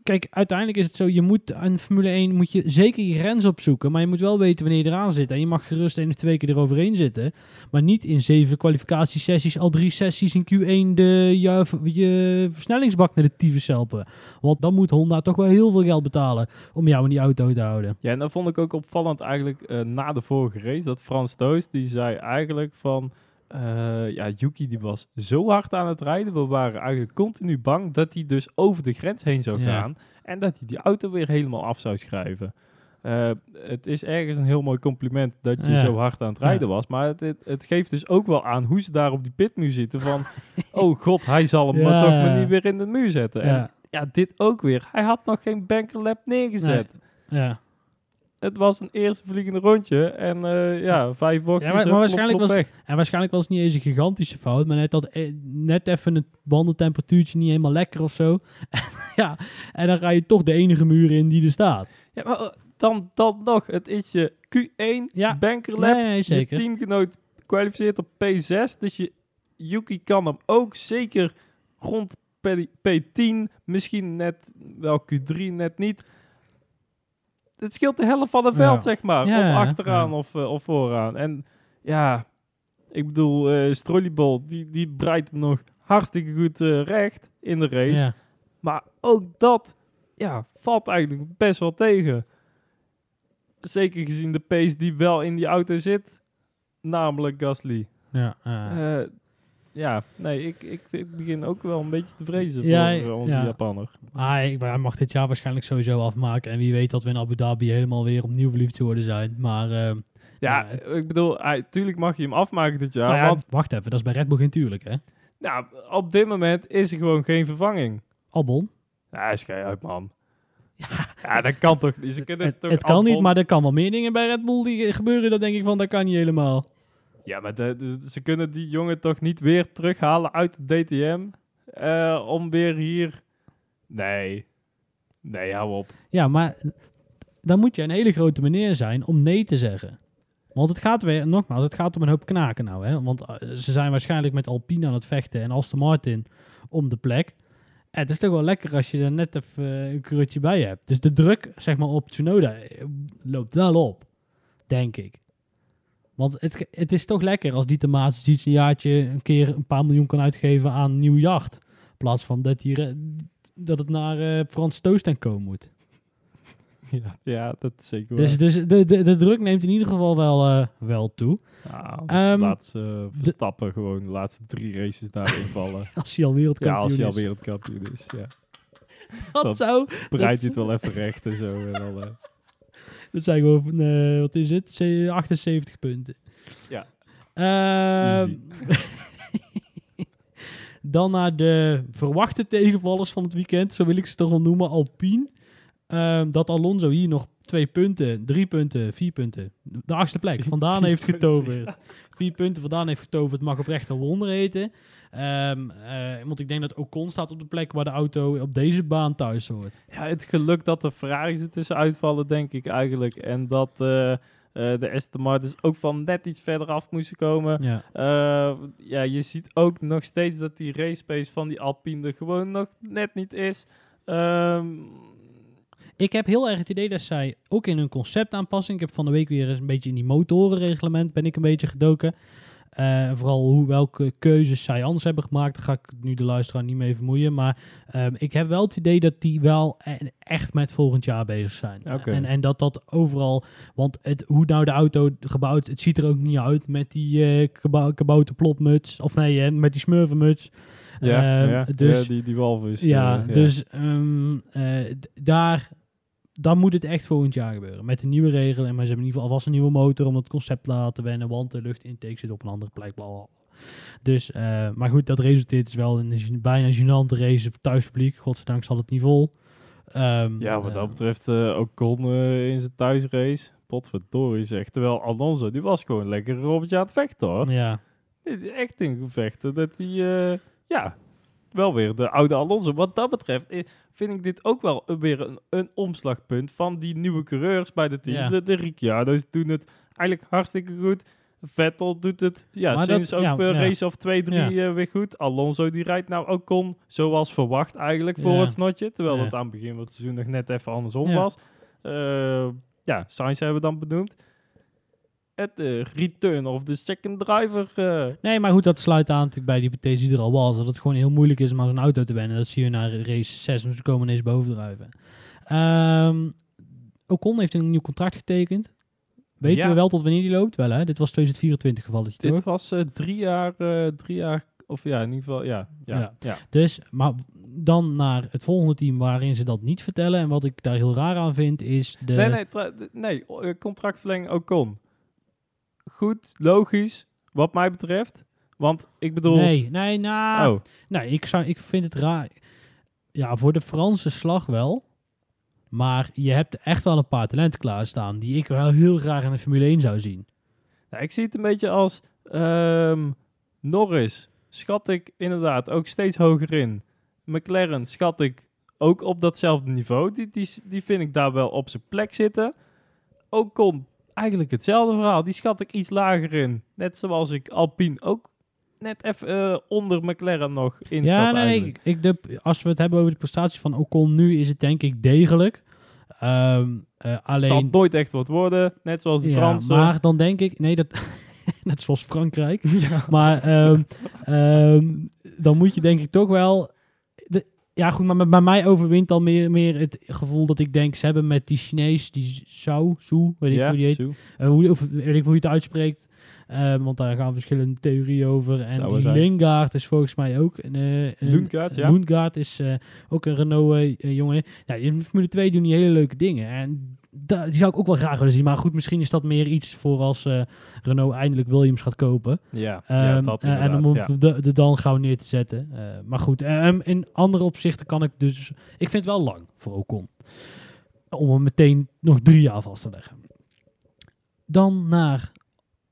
Kijk, uiteindelijk is het zo, je moet aan Formule 1 moet je zeker je grens opzoeken, maar je moet wel weten wanneer je eraan zit. En je mag gerust één of twee keer eroverheen zitten, maar niet in zeven kwalificatiesessies, al drie sessies in Q1 de, je, versnellingsbak naar de tyfus helpen. Want dan moet Honda toch wel heel veel geld betalen om jou in die auto te houden. Ja, en dat vond ik ook opvallend eigenlijk eh, na de vorige race. Dat Frans Toos, die zei eigenlijk van... eh, ja, Yuki die was zo hard aan het rijden. We waren eigenlijk continu bang dat hij dus over de grens heen zou Ja. gaan. En dat hij die auto weer helemaal af zou schrijven. Eh, het is ergens een heel mooi compliment dat je Ja. zo hard aan het rijden was. Maar het, het, het geeft dus ook wel aan hoe ze daar op die pitmuur zitten. Van, oh god, hij zal hem maar toch maar niet weer in de muur zetten. En Ja, ja, dit ook weer. Hij had nog geen bankerlap neergezet. ja. Het was een eerste vliegende rondje en eh, ja, vijf bochtjes. Ja, maar- waarschijnlijk was-. En waarschijnlijk was het niet eens een gigantische fout, maar net, dat, eh, net even het bandentemperatuurtje niet helemaal lekker of zo. ja, en dan ga je toch de enige muur in die er staat. Ja, maar eh, dan, dan nog, het is je Q1 Ja. bankerlap. Nee, nee, zeker. Je teamgenoot kwalificeert op P6, dus je Yuki kan hem ook zeker rond P, P10, misschien net wel Q3, net niet. Het scheelt de helft van het veld, zeg maar. Ja, of achteraan. Of, eh, of vooraan. En ja, ik bedoel, eh Strollybol, die, die breidt hem nog hartstikke goed eh, recht in de race. Ja. Maar ook dat ja, valt eigenlijk best wel tegen. Zeker gezien de pace die wel in die auto zit. Namelijk Gasly. Ja, ja. Eh, ja, nee, ik, ik, ik begin ook wel een beetje te vrezen Ja, voor eh, onze ja. Japanner. Ah, hij, hij mag dit jaar waarschijnlijk sowieso afmaken. En wie weet dat we in Abu Dhabi helemaal weer opnieuw verliefd worden zijn. Maar, ehm, Ja, ik bedoel, hij, tuurlijk mag je hem afmaken dit jaar. nou ja, want wacht even, dat is bij Red Bull geen tuurlijk, hè? nou, op dit moment is er gewoon geen vervanging. Albon. Ja, is geen uit, man. Ja, dat kan toch niet. Ze kunnen Het, toch het kan niet, maar er kan wel meer dingen bij Red Bull die gebeuren. Dat denk ik van, dat kan niet helemaal. Ja, maar ze kunnen die jongen toch niet weer terughalen uit de DTM eh, om weer hier... Nee. Nee, hou op. Ja, maar dan moet je een hele grote meneer zijn om nee te zeggen. Want het gaat weer, nogmaals, het gaat om een hoop knaken nou. Hè? Want eh, ze zijn waarschijnlijk met Alpine aan het vechten en Aston Martin om de plek. Het is toch wel lekker als je er net even een keurtje bij hebt. Dus de druk, zeg maar, op Tsunoda eh, loopt wel op. Denk ik. Want het, het is toch lekker als die Tomaat iets een jaartje een keer een paar miljoen kan uitgeven aan een nieuw jacht. In plaats van dat, hier, eh, dat het naar eh, Frans Toost en Co moet. Ja, ja dat is zeker Dus, waar. dus de, de, de druk neemt in ieder geval wel, eh, wel toe. Ja, dus Ehm, laat ze Verstappen gewoon de laatste drie races daarin vallen. Als hij al ja, wereldkampioen als hij al is. wereldkampioen is. Ja. Dat, dat- zou... Bereid je het wel even recht en zo. En dan, Dat zijn gewoon, eh, wat is het? Ze- 78 punten. Ja. Ehm, dan naar de verwachte tegenvallers van het weekend. Zo wil ik ze toch wel noemen. Alpine. Ehm, dat Alonso hier nog twee punten, drie punten, vier punten. De achtste plek. Vandaan heeft getoverd. Vier punten vandaan heeft getoverd. Mag oprecht een wonder heten. Eh, want ik denk dat Ocon staat op de plek waar de auto op deze baan thuis hoort. ja, het geluk dat de Ferraris er tussen uitvallen, denk ik eigenlijk. En dat eh, eh, de Aston Martins ook van net iets verder af moesten komen. Ja. Ja, je ziet ook nog steeds dat die race pace van die Alpine er gewoon nog net niet is. Ehm, Ik heb heel erg het idee dat zij ook in hun conceptaanpassing. Ik heb van de week weer eens een beetje in die motorenreglement ben ik een beetje gedoken. Eh, vooral hoe, welke keuzes zij anders hebben gemaakt. Daar ga ik nu de luisteraar niet mee vermoeien. Maar ehm, ik heb wel het idee dat die wel echt met volgend jaar bezig zijn. En, en dat dat overal... Want het, hoe nou de auto gebouwd... Het ziet er ook niet uit met die eh kabou-. Of nee, eh, met die smurvenmuts. ja, Ehm, ja, dus ja, die, die walvis. ja, dus ehm, eh, daar, dan moet het echt volgend jaar gebeuren. Met de nieuwe regelen. En maar ze hebben in ieder geval alvast een nieuwe motor om het concept te laten wennen. Want de luchtintake zit op een andere plek. Bla. Dus, eh, maar goed, dat resulteert dus wel in een bijna gênante race voor thuispubliek. Godzijdank zal het niet vol. Ehm, Ja, wat eh, dat betreft uh, Ocon eh, in zijn thuisrace. Potverdorie zegt. Terwijl Alonso, die was gewoon lekker Robert aan het vechten hoor. Ja, Echt in gevechten. Dat hij, eh, ja, wel weer de oude Alonso. Wat dat betreft eh, vind ik dit ook wel weer een, een omslagpunt van die nieuwe coureurs bij de teams. Ja. De, de Ricciardo's doen het eigenlijk hartstikke goed. Vettel doet het ja, Maar sinds dat- ook ja, ja. race of twee, drie Ja. eh, weer goed. Alonso die rijdt nou ook kon zoals verwacht eigenlijk voor het snotje. Terwijl het aan het begin van het seizoen nog net even andersom was. Eh, ja, Sainz hebben we dan benoemd. Het return of the second driver. eh, Nee, maar goed, dat sluit aan natuurlijk bij die hypothese die er al was. Dat het gewoon heel moeilijk is om aan zo'n auto te wennen. Dat zie je naar race 6, dus ze komen ineens bovendrijven. Ehm Ocon heeft een nieuw contract getekend. Weten Ja. we wel tot wanneer die loopt? Wel hè? Dit was 2024 gevalletje, toch? dit was eh, drie jaar, eh, drie jaar, of ja, in ieder geval, ja. Ja, Ja. ja. Dus, maar dan naar het volgende team waarin ze dat niet vertellen. En wat ik daar heel raar aan vind, is de... Nee, nee, nee, contractverlenging Ocon. Goed, logisch, wat mij betreft. Want ik bedoel... nee, nee, nou... Oh, Nee, ik, zou, ik vind het raar. Ja, voor de Franse slag wel. Maar je hebt echt wel een paar talenten klaarstaan die ik wel heel graag in de Formule 1 zou zien. nou, ik zie het een beetje als ehm, Norris. Schat ik inderdaad ook steeds hoger in. McLaren schat ik ook op datzelfde niveau. Die, die, die vind ik daar wel op zijn plek zitten. Ocon, eigenlijk hetzelfde verhaal. Die schat ik iets lager in. Net zoals ik Alpine ook net even eh, onder McLaren nog inschat ja, nee, eigenlijk. ik, ik, de, als we het hebben over de prestatie van Ocon nu, is het denk ik degelijk. Eh, alleen... Zal nooit echt wat worden. Net zoals de ja, Fransen. maar dan denk ik, nee, dat, net zoals Frankrijk. ja. Maar ehm, ehm, dan moet je denk ik toch wel. Ja, goed, maar bij mij overwint al meer, meer het gevoel dat ik denk, ze hebben met die Chinees, die Zhao, Zhu, weet ik Ja, hoe die heet, eh, hoe, of, weet ik hoe je het uitspreekt. Ehm, want daar gaan verschillende theorieën over. En Zou die. Lingard is volgens mij ook een... eh, een Lundgaard, ja. Lundgaard is eh, ook een Renault-jongen. ja, die in Formule 2 doen die hele leuke dingen. En die zou ik ook wel graag willen zien. Maar goed, misschien is dat meer iets voor als eh, Renault eindelijk Williams gaat kopen. Ja, ja, Ehm, dat eh, en om ja. de, de dan gauw neer te zetten. Eh, maar goed, ehm, in andere opzichten kan ik dus... Ik vind het wel lang voor Ocon. Om hem meteen nog drie jaar vast te leggen. Dan naar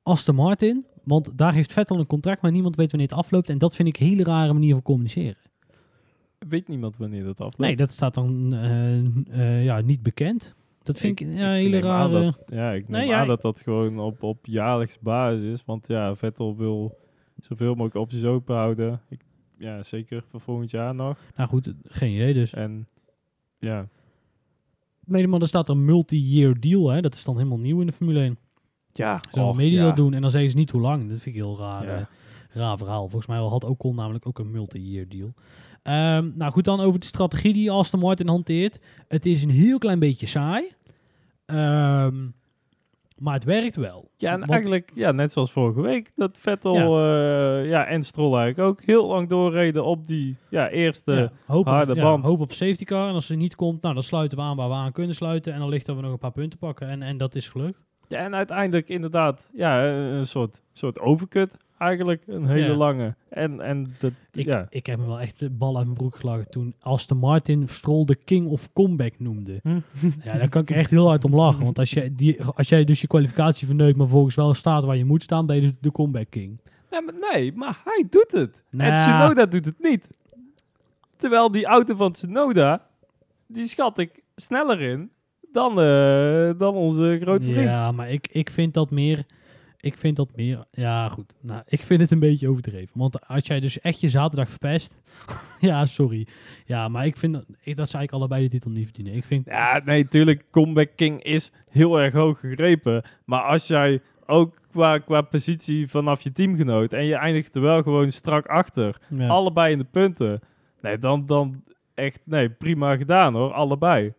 Aston Martin. Want daar heeft Vettel een contract, maar niemand weet wanneer het afloopt. En dat vind ik een hele rare manier van communiceren. Weet niemand wanneer dat afloopt? Nee, dat staat dan eh, eh, ja, niet bekend. Dat vind ik, ja, hele rare... dat- ja, ik neem Nee, aan dat dat gewoon op, op jaarlijks basis is. Want ja, Vettel wil zoveel mogelijk opties open houden. Ik, ja, zeker voor volgend jaar nog. Nou goed, geen idee dus. En ja, Nee, maar er staat een multi-year deal. Hè? Dat is dan helemaal nieuw in de Formule 1. Ja Zo ja. dat doen en dan zeggen ze niet hoe lang. Dat vind ik heel raar, Ja. eh, raar verhaal. Volgens mij had Ocon namelijk ook een multi-year deal. Ehm, nou goed, dan over de strategie die Aston Martin hanteert. Het is een heel klein beetje saai. Ehm, maar het werkt wel. Ja, en Want- eigenlijk ja, net zoals vorige week. Dat Vettel ja. ja, en Stroll eigenlijk ook heel lang doorreden op die ja, eerste... ja, hoop, harde op, ja, band. hoop op safety car. En als ze niet komt, nou, dan sluiten we aan waar we aan kunnen sluiten. En dan ligt er we nog een paar punten pakken. En, en dat is gelukt. Ja, en uiteindelijk inderdaad ja, een soort, soort overcut eigenlijk. Een hele Ja. lange. En, en dat, Ik, ja. ik heb me wel echt de bal uit mijn broek gelachen toen Aston Martin Stroll de king of comeback noemde. Ja, daar kan ik echt heel hard om lachen. Want als, jij die, als jij dus je kwalificatie verneukt, maar volgens wel staat waar je moet staan, ben je dus de comeback king. Nee, maar, nee, maar hij doet het. En Nou. Tsunoda doet het niet. Terwijl die auto van Tsunoda, die schat ik sneller in dan, eh, dan onze grote vriend. Ja, maar ik, ik vind dat meer... Ik vind dat meer... Ja, goed. Nou, ik vind het een beetje overdreven. Want als jij dus echt je zaterdag verpest... ja, sorry. Ja, maar ik vind dat... Ik, dat zou ik allebei de titel niet verdienen. Ik vind... Ja, nee, tuurlijk, Comeback King is heel erg hoog gegrepen. Maar als jij ook qua, qua positie vanaf je teamgenoot en je eindigt er wel gewoon strak achter, ja. allebei in de punten, nee, dan, dan echt, nee, prima gedaan hoor, allebei.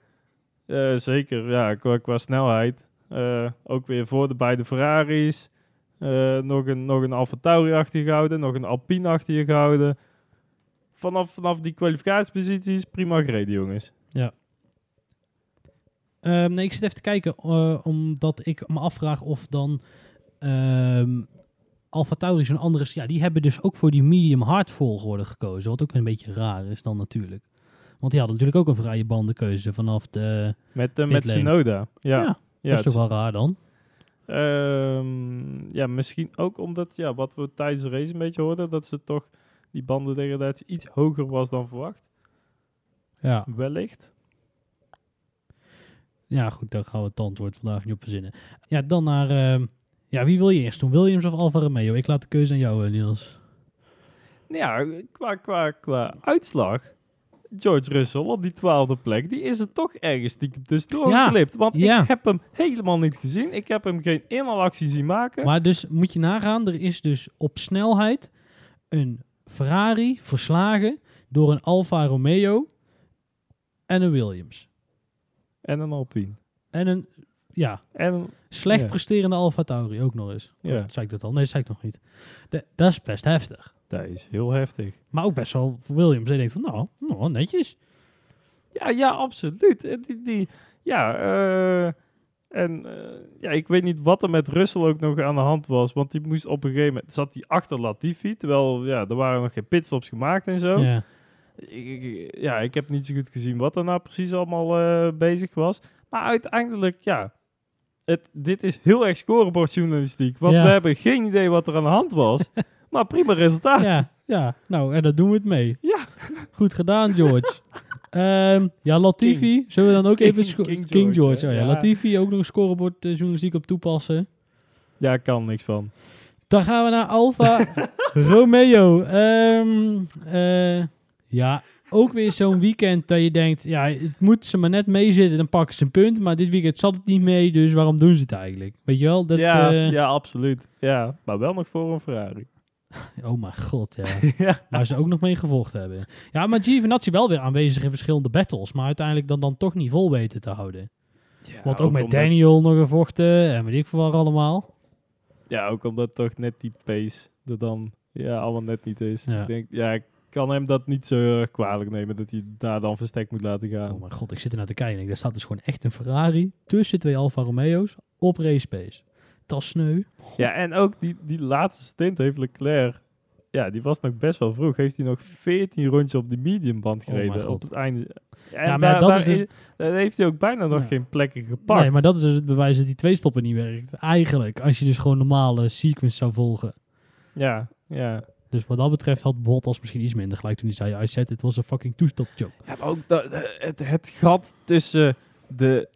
Eh, zeker, ja, qua, qua snelheid. Eh, ook weer voor de beide Ferraris. Eh, nog een, nog een Alfa Tauri achter je gehouden, nog een Alpine achter je gehouden. Vanaf, vanaf die kwalificatieposities, prima gereden jongens. Ehm, nee, ik zit even te kijken, omdat ik me afvraag of dan ehm Alfa Tauri zo'n andere... Ja, die hebben dus ook voor die medium hard volgorde gekozen, wat ook een beetje raar is dan natuurlijk. Want die hadden natuurlijk ook een vrije bandenkeuze vanaf de... Met, uh, met Pitlane. Tsunoda. Ja, ja, dat is toch wel raar dan? Ehm, ja, misschien ook omdat, ja, wat we tijdens de race een beetje hoorden, dat ze toch die bandendegradatie iets hoger was dan verwacht. Ja. Wellicht. Ja, goed, daar gaan we het antwoord vandaag niet op verzinnen. Ja, dan naar... ehm, Ja, wie wil je eerst doen? Williams of Alfa Romeo? Ik laat de keuze aan jou, eh, Niels. Ja, qua, qua, qua uitslag. George Russell op die twaalfde plek, die is er toch ergens stiekem tussendoor Ja, geklipt. Want ja. ik heb hem helemaal niet gezien. Ik heb hem geen inhalactie zien maken. Maar dus moet je nagaan, er is dus op snelheid een Ferrari verslagen door een Alfa Romeo en een Williams. En een Alpine. En een, ja, En een- slecht Ja. presterende Alfa Tauri ook nog eens. Ja. Zei ik dat al? Nee, zei ik nog niet. De- dat is best heftig. Dat is heel heftig. Maar ook best wel voor Williams. Hij denkt van, nou, nou netjes. Ja, ja, absoluut. Die, die, ja, eh, en eh, ja, ik weet niet wat er met Russell ook nog aan de hand was. Want die moest op een gegeven moment, zat hij achter Latifi. Terwijl, ja, er waren nog geen pitstops gemaakt en zo. Ja. Ik, ik- ja, ik heb niet zo goed gezien wat er nou precies allemaal eh, bezig was. Maar uiteindelijk, ja, het, dit is heel erg scorebordjournalistiek. Want Ja. we hebben geen idee wat er aan de hand was. maar prima resultaat. ja, ja, nou, en daar doen we het mee. Ja. Goed gedaan, George. Ehm, ja, Latifi, zullen we dan ook King- even... King King, George, George, hè? oh ja. Ja. Latifi, ook nog een scorebord eh, journalistiek op toepassen. Ja, kan niks van. Dan gaan we naar Alfa Romeo. Ehm, eh, ja, ook weer zo'n weekend dat je denkt, ja, het moet ze maar net meezitten, dan pakken ze een punt. Maar dit weekend zat het niet mee, dus waarom doen ze het eigenlijk? Weet je wel? Dat, ja, eh, ja, absoluut. Ja, maar wel nog voor een Ferrari. Oh mijn god, ja. ja. Waar ze ook nog mee gevochten hebben. Ja, maar Giovinazzi wel weer aanwezig in verschillende battles. Maar uiteindelijk dan, dan toch niet vol weten te houden. Want ook, met omdat- Daniel nog gevochten en weet ik veel waar allemaal. Ja, ook omdat toch net die pace er dan ja, allemaal net niet is. Ja. Ik denk, ja, ik kan hem dat niet zo kwalijk nemen dat hij daar dan verstek moet laten gaan. Oh mijn god, ik zit er naar te kijken. Daar staat dus gewoon echt een Ferrari tussen twee Alfa Romeo's op race pace. Sneu. Ja, en ook die, die laatste stint heeft Leclerc. Ja, die was nog best wel vroeg. Heeft hij nog 14 rondjes op die mediumband Oh gereden god. op het einde. En Ja, maar daar, dat daar is dus- daar heeft hij ook bijna nog Ja. geen plekken gepakt. Nee, maar dat is dus het bewijs dat die twee stoppen niet werkt. Eigenlijk, als je dus gewoon normale sequence zou volgen. Ja, ja. Dus wat dat betreft had Bottas misschien iets minder gelijk toen hij zei... I said it was a fucking two-stop joke. Ja, maar ook dat, het, het gat tussen de,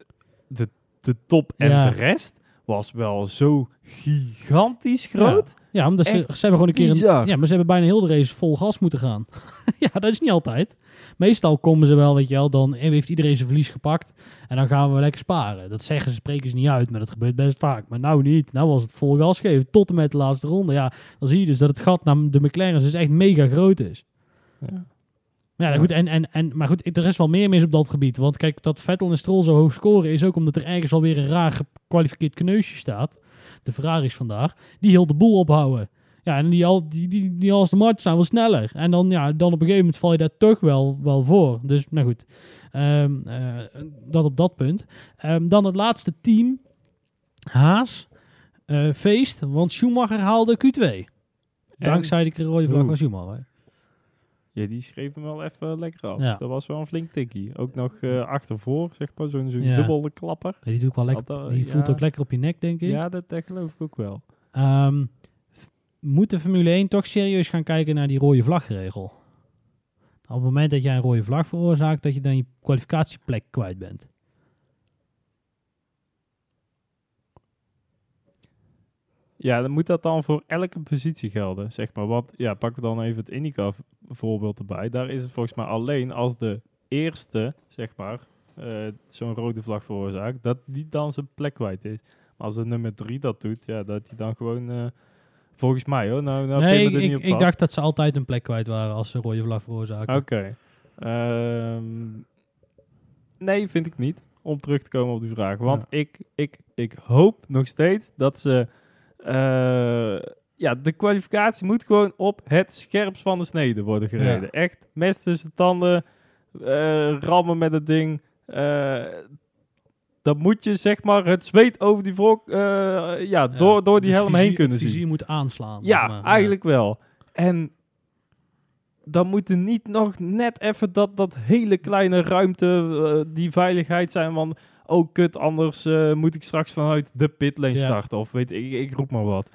de, de top en Ja. de rest was wel zo gigantisch groot. Ja, omdat ze, ze hebben gewoon een keer... Een, ja, maar ze hebben bijna heel de race vol gas moeten gaan. ja, dat is niet altijd. Meestal komen ze wel, weet je wel, dan heeft iedereen zijn verlies gepakt. En dan gaan we lekker sparen. Dat zeggen ze, spreken ze niet uit, maar dat gebeurt best vaak. Maar nou niet. Nou was het vol gas geven tot en met de laatste ronde. Ja, dan zie je dus dat het gat naar de McLaren's dus echt mega groot is. Ja. Ja, Ja. goed, en, en, en, maar goed, er is wel meer mis op dat gebied. Want kijk, dat Vettel en Stroll zo hoog scoren is ook omdat er ergens alweer een raar gekwalificeerd kneusje staat. De Ferraris vandaag. Die heel de boel ophouden. Ja, en die, al, die, die, die als de Martens zijn wel sneller. En dan, ja, dan op een gegeven moment val je daar toch wel, wel voor. Dus, nou goed. Ehm, eh, dat op dat punt. Ehm, dan het laatste team. Haas. eh, feest, want Schumacher haalde Q2. Dankzij de rode vlag van Schumacher. Ja, die schreef hem wel even lekker af. Ja. Dat was wel een flink tikkie. Ook nog eh achtervoor, zeg maar, zo'n zo'n Ja. dubbele klapper. Ja, die doe ik wel lekker. dat- Die voelt ook lekker op je nek, denk ik. Ja, dat, dat geloof ik ook wel. Ehm, moet de Formule 1 toch serieus gaan kijken naar die rode vlagregel? Op het moment dat jij een rode vlag veroorzaakt, dat je dan je kwalificatieplek kwijt bent. Ja, dan moet dat dan voor elke positie gelden, zeg maar. Want, ja, pakken we dan even het Indica voorbeeld erbij. Daar is het volgens mij alleen als de eerste, zeg maar, eh, zo'n rode vlag veroorzaakt, dat die dan zijn plek kwijt is. Maar als de nummer drie dat doet, ja, dat hij dan gewoon, eh, volgens mij hoor, nou, nou nee, ik, er niet ik, op ik dacht dat ze altijd een plek kwijt waren als ze een rode vlag veroorzaken. Oké. Ehm, nee, vind ik niet. Om terug te komen op die vraag. Want ik, ik, ik hoop nog steeds dat ze... eh, ja, de kwalificatie moet gewoon op het scherpst van de snede worden gereden. Ja. Echt mes tussen de tanden, eh, rammen met het ding. eh, dan moet je zeg maar het zweet over die volk, ja, door, door die Dus helm heen kunnen zien. vizier moet aanslaan. Ja, maar. eigenlijk wel. En dan moet er niet nog net even dat, dat hele kleine ruimte, die veiligheid zijn van... Oh, kut, anders eh, moet ik straks vanuit de pitlane Ja. starten. Of weet ik, ik roep maar wat.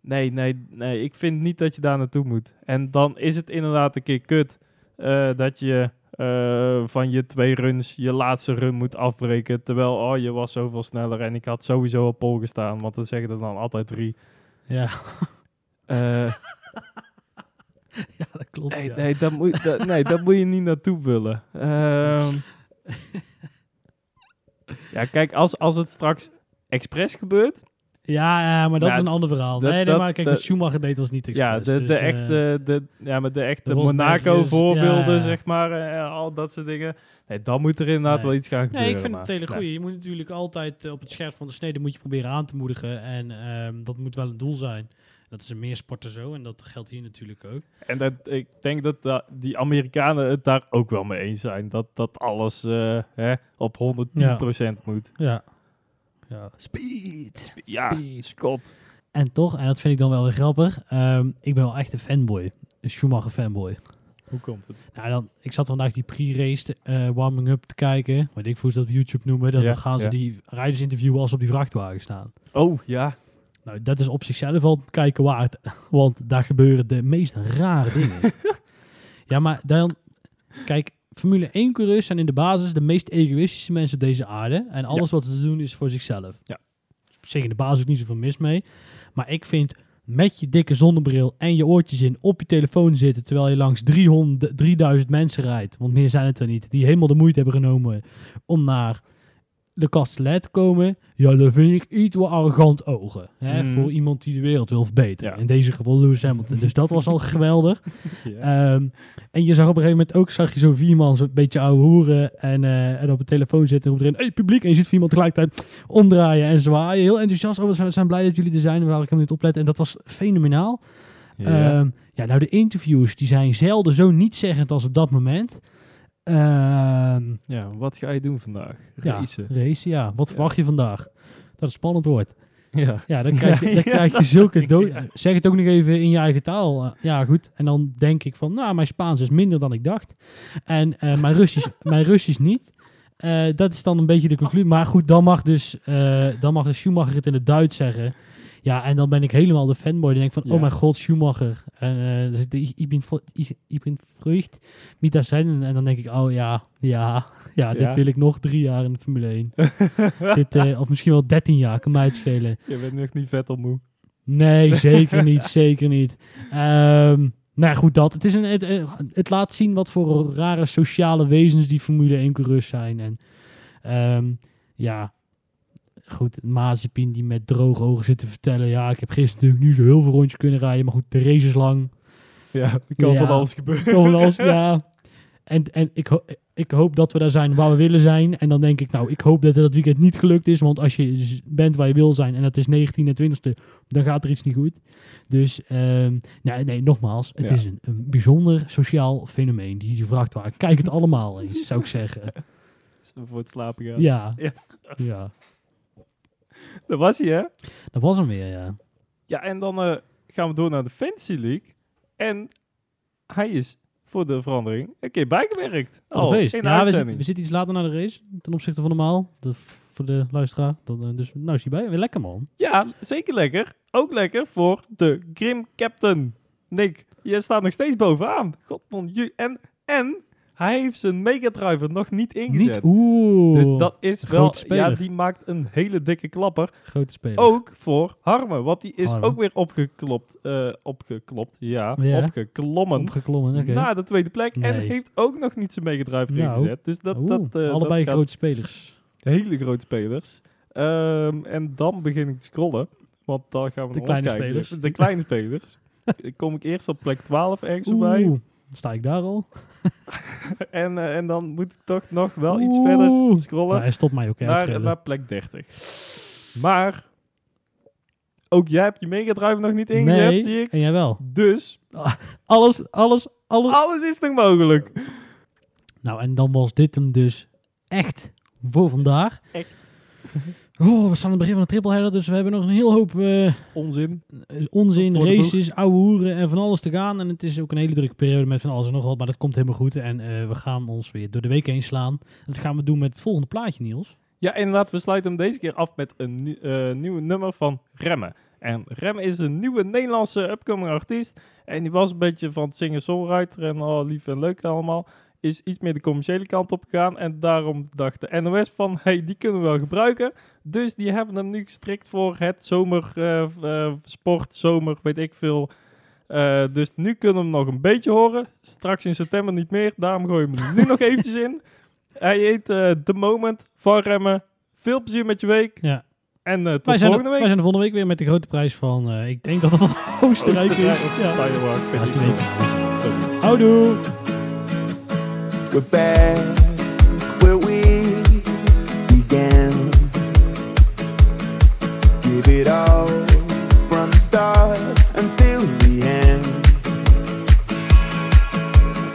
Nee, nee, nee, ik vind niet dat je daar naartoe moet. En dan is het inderdaad een keer kut eh, dat je eh, van je twee runs je laatste run moet afbreken. Terwijl, oh, je was zoveel sneller en ik had sowieso op pol gestaan. Want dan zeggen er dan altijd drie. Ja, ja dat klopt. nee, ja. nee, dat moet, dat, nee, dat moet je niet naartoe willen. Ehm, ja, kijk, als, als het straks expres gebeurt. Ja, ja, maar dat Nou, is een ander verhaal. dat- nee, nee, dat- maar kijk, dat- wat Schumacher deed was niet Ja, expres. de, dus, de, eh, echte, de, ja, maar de echte Monaco-voorbeelden, ja. zeg maar. eh, al dat soort dingen. Nee, dan moet er inderdaad Nee. wel iets gaan gebeuren. Nee, ik vind maar- het hele nee. goeie. Je moet natuurlijk altijd eh, op het scherp van de snede moet je proberen aan te moedigen. En ehm, dat moet wel een doel zijn. Dat is in meer sporten zo en dat geldt hier natuurlijk ook. En dat, ik denk dat da- die Amerikanen het daar ook wel mee eens zijn. Dat, dat alles eh, hè, op 110% moet. Ja. ja. Speed. Ja, Speed. Scott. En toch, en dat vind ik dan wel weer grappig, ehm, ik ben wel echt een fanboy. Een Schumacher fanboy. Hoe komt het? Nou, dan, ik zat vandaag die pre-race eh, warming-up te kijken. Wat ik voor ze dat op YouTube noemen. Dat Ja, dan gaan ze ja. die rijders interviewen als op die vrachtwagen staan. Oh, ja. Nou, dat is op zichzelf al kijken waard. Want daar gebeuren de meest rare dingen. ja, maar dan... Kijk, Formule 1 coureurs zijn in de basis de meest egoïstische mensen op deze aarde. En alles wat ze doen is voor zichzelf. Ja. Zich in de basis ook niet zoveel mis mee. Maar ik vind met je dikke zonnebril en je oortjes in op je telefoon zitten... terwijl je langs 300, 3000 mensen rijdt... want meer zijn het er niet... die helemaal de moeite hebben genomen om naar de Castellet te komen... ja, dan vind ik iets wat arrogant ogen. Hè, Mm. Voor iemand die de wereld wil verbeteren. Ja. In deze geval Lewis Hamilton. Dus dat was al geweldig. Ehm, en je zag op een gegeven moment ook, zag je zo vier man zo'n beetje ouwe hoeren en, eh, en op de telefoon zitten roept erin, hey publiek, en je ziet vier man tegelijkertijd omdraaien en zwaaien, heel enthousiast, oh we zijn, blij dat jullie er zijn, we waren helemaal niet opletten en dat was fenomenaal. ja. Ehm, ja, nou de interviews, die zijn zelden zo niet-zeggend als op dat moment. Ehm, ja, wat ga je doen vandaag? ja, Racen. race, ja. Wat Ja. verwacht je vandaag? Dat is spannend wordt. Ja. Ja, dan krijg je, dan Ja. krijg je zulke... do- Ja. Zeg het ook nog even in je eigen taal. Eh, ja, goed. En dan denk ik van, nou, mijn Spaans is minder dan ik dacht. En eh, mijn, Russisch, mijn Russisch niet. Eh, dat is dan een beetje de conclusie. Maar goed, dan mag dus dan mag de Schumacher het in het Duits zeggen. Ja, en dan ben ik helemaal de fanboy. Dan denk ik van, Ja. oh mijn god, Schumacher. En uh, dus ik, ben, ik, ben vreugd met dat zijn. En dan denk ik, oh ja, ja, ja, dit Ja. wil ik nog drie jaar in de Formule 1. dit, uh, of misschien wel 13 jaar, kan mij het schelen. Je bent nog niet vet al moe. Nee, zeker niet, zeker niet. Um, nou ja, goed, dat. Het, is een, het, het, laat zien wat voor rare sociale wezens die Formule 1-coureurs zijn. En um, ja, goed, Mazepin die met droge ogen zit te vertellen. Ja, ik heb gisteren natuurlijk nu zo heel veel rondjes kunnen rijden, maar goed, de race is lang. Ja, er kan Ja. van alles gebeuren. Van alles, ja. En, en ik, ho ik hoop dat we daar zijn waar we willen zijn. En dan denk ik, nou, ik hoop dat het dat weekend niet gelukt is. Want als je bent waar je wil zijn en het is 19 en 20ste, dan gaat er iets niet goed. Dus, ehm, nee, nee, nogmaals, het Ja. is een, een bijzonder sociaal fenomeen, die, die vrachtwagen. Kijk het allemaal eens, zou ik zeggen. Voor het slapen gaan. Ja, Ja. ja. Dat was hij, hè? Dat was hem weer, ja. Ja, en dan eh, gaan we door naar de Fantasy League. En hij is voor de verandering een keer bijgewerkt. Feest. de Ja, we zitten, we zitten iets later naar de race, ten opzichte van normaal. Dat, voor de luisteraar. Dat, eh, dus nou is hij bij. Weer lekker, man. Ja, zeker lekker. Ook lekker voor de Grim Captain. Nick, je staat nog steeds bovenaan. God En, en hij heeft zijn Mega Driver nog niet ingezet. Niet, oeh. dus dat is wel, speler. ja, die maakt een hele dikke klapper. Grote speler. Ook voor Harme, want die is Harme. ook weer opgeklopt, eh, opgeklopt, ja, Ja. opgeklommen Opgeklommen, oké. naar de tweede plek. En heeft ook nog niet zijn Mega Driver Nou. ingezet. Dus dat, Oeh, dat, eh, allebei dat gaat grote spelers. hele grote spelers. Ehm, en dan begin ik te scrollen. Want dan gaan we De naar kleine kijken. spelers. De kleine spelers. Kom ik eerst op plek 12 ergens voorbij. Sta ik daar al? En, eh, en dan moet ik toch nog wel iets verder scrollen. Nou, hij stopt mij ook naar, naar plek 30. Maar ook jij hebt je Mega Drive nog niet ingezet, nee, zie ik. en jij wel. Dus Alles, alles, alles. alles is nog mogelijk. Nou, en dan was dit hem dus echt voor vandaag. Echt. Oh, we staan aan het begin van de triple header, dus we hebben nog een heel hoop eh, Onzin. onzin, races, ouwe hoeren en van alles te gaan. En het is ook een hele drukke periode met van alles en nog wat, maar dat komt helemaal goed. En eh, we gaan ons weer door de week heen slaan. En dat gaan we doen met het volgende plaatje, Niels. Ja, inderdaad, we sluiten hem deze keer af met een nie- eh, nieuw nummer van Remme. En Remme is een nieuwe Nederlandse upcoming artiest. En die was een beetje van het singer-songwriter en al lief en leuk allemaal. Is iets meer de commerciële kant op gegaan. En daarom dacht de NOS van, hey, die kunnen we wel gebruiken. Dus die hebben hem nu gestrikt voor het zomer, eh, eh, sport, zomer, weet ik veel. Eh, dus nu kunnen we hem nog een beetje horen. Straks in september niet meer. Daarom gooien we hem nu nog eventjes in. Hij heet eh The Moment van Remmen. Veel plezier met je week. Ja. En tot Wij er, volgende wij week. zijn er volgende week weer met de grote prijs van, ik denk dat het van Oostenrijk is. Oostenrijk Ja. Ja, is veel. Zoiets. Houdoe! We're back where we began. Give it all from the start until the end.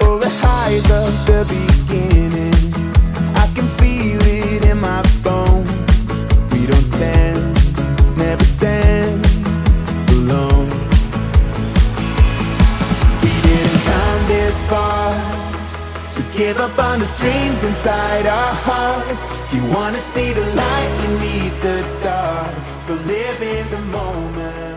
Oh, the highs of the beginning. Give up on the dreams inside our hearts. You wanna see the light, you need the dark. So live in the moment.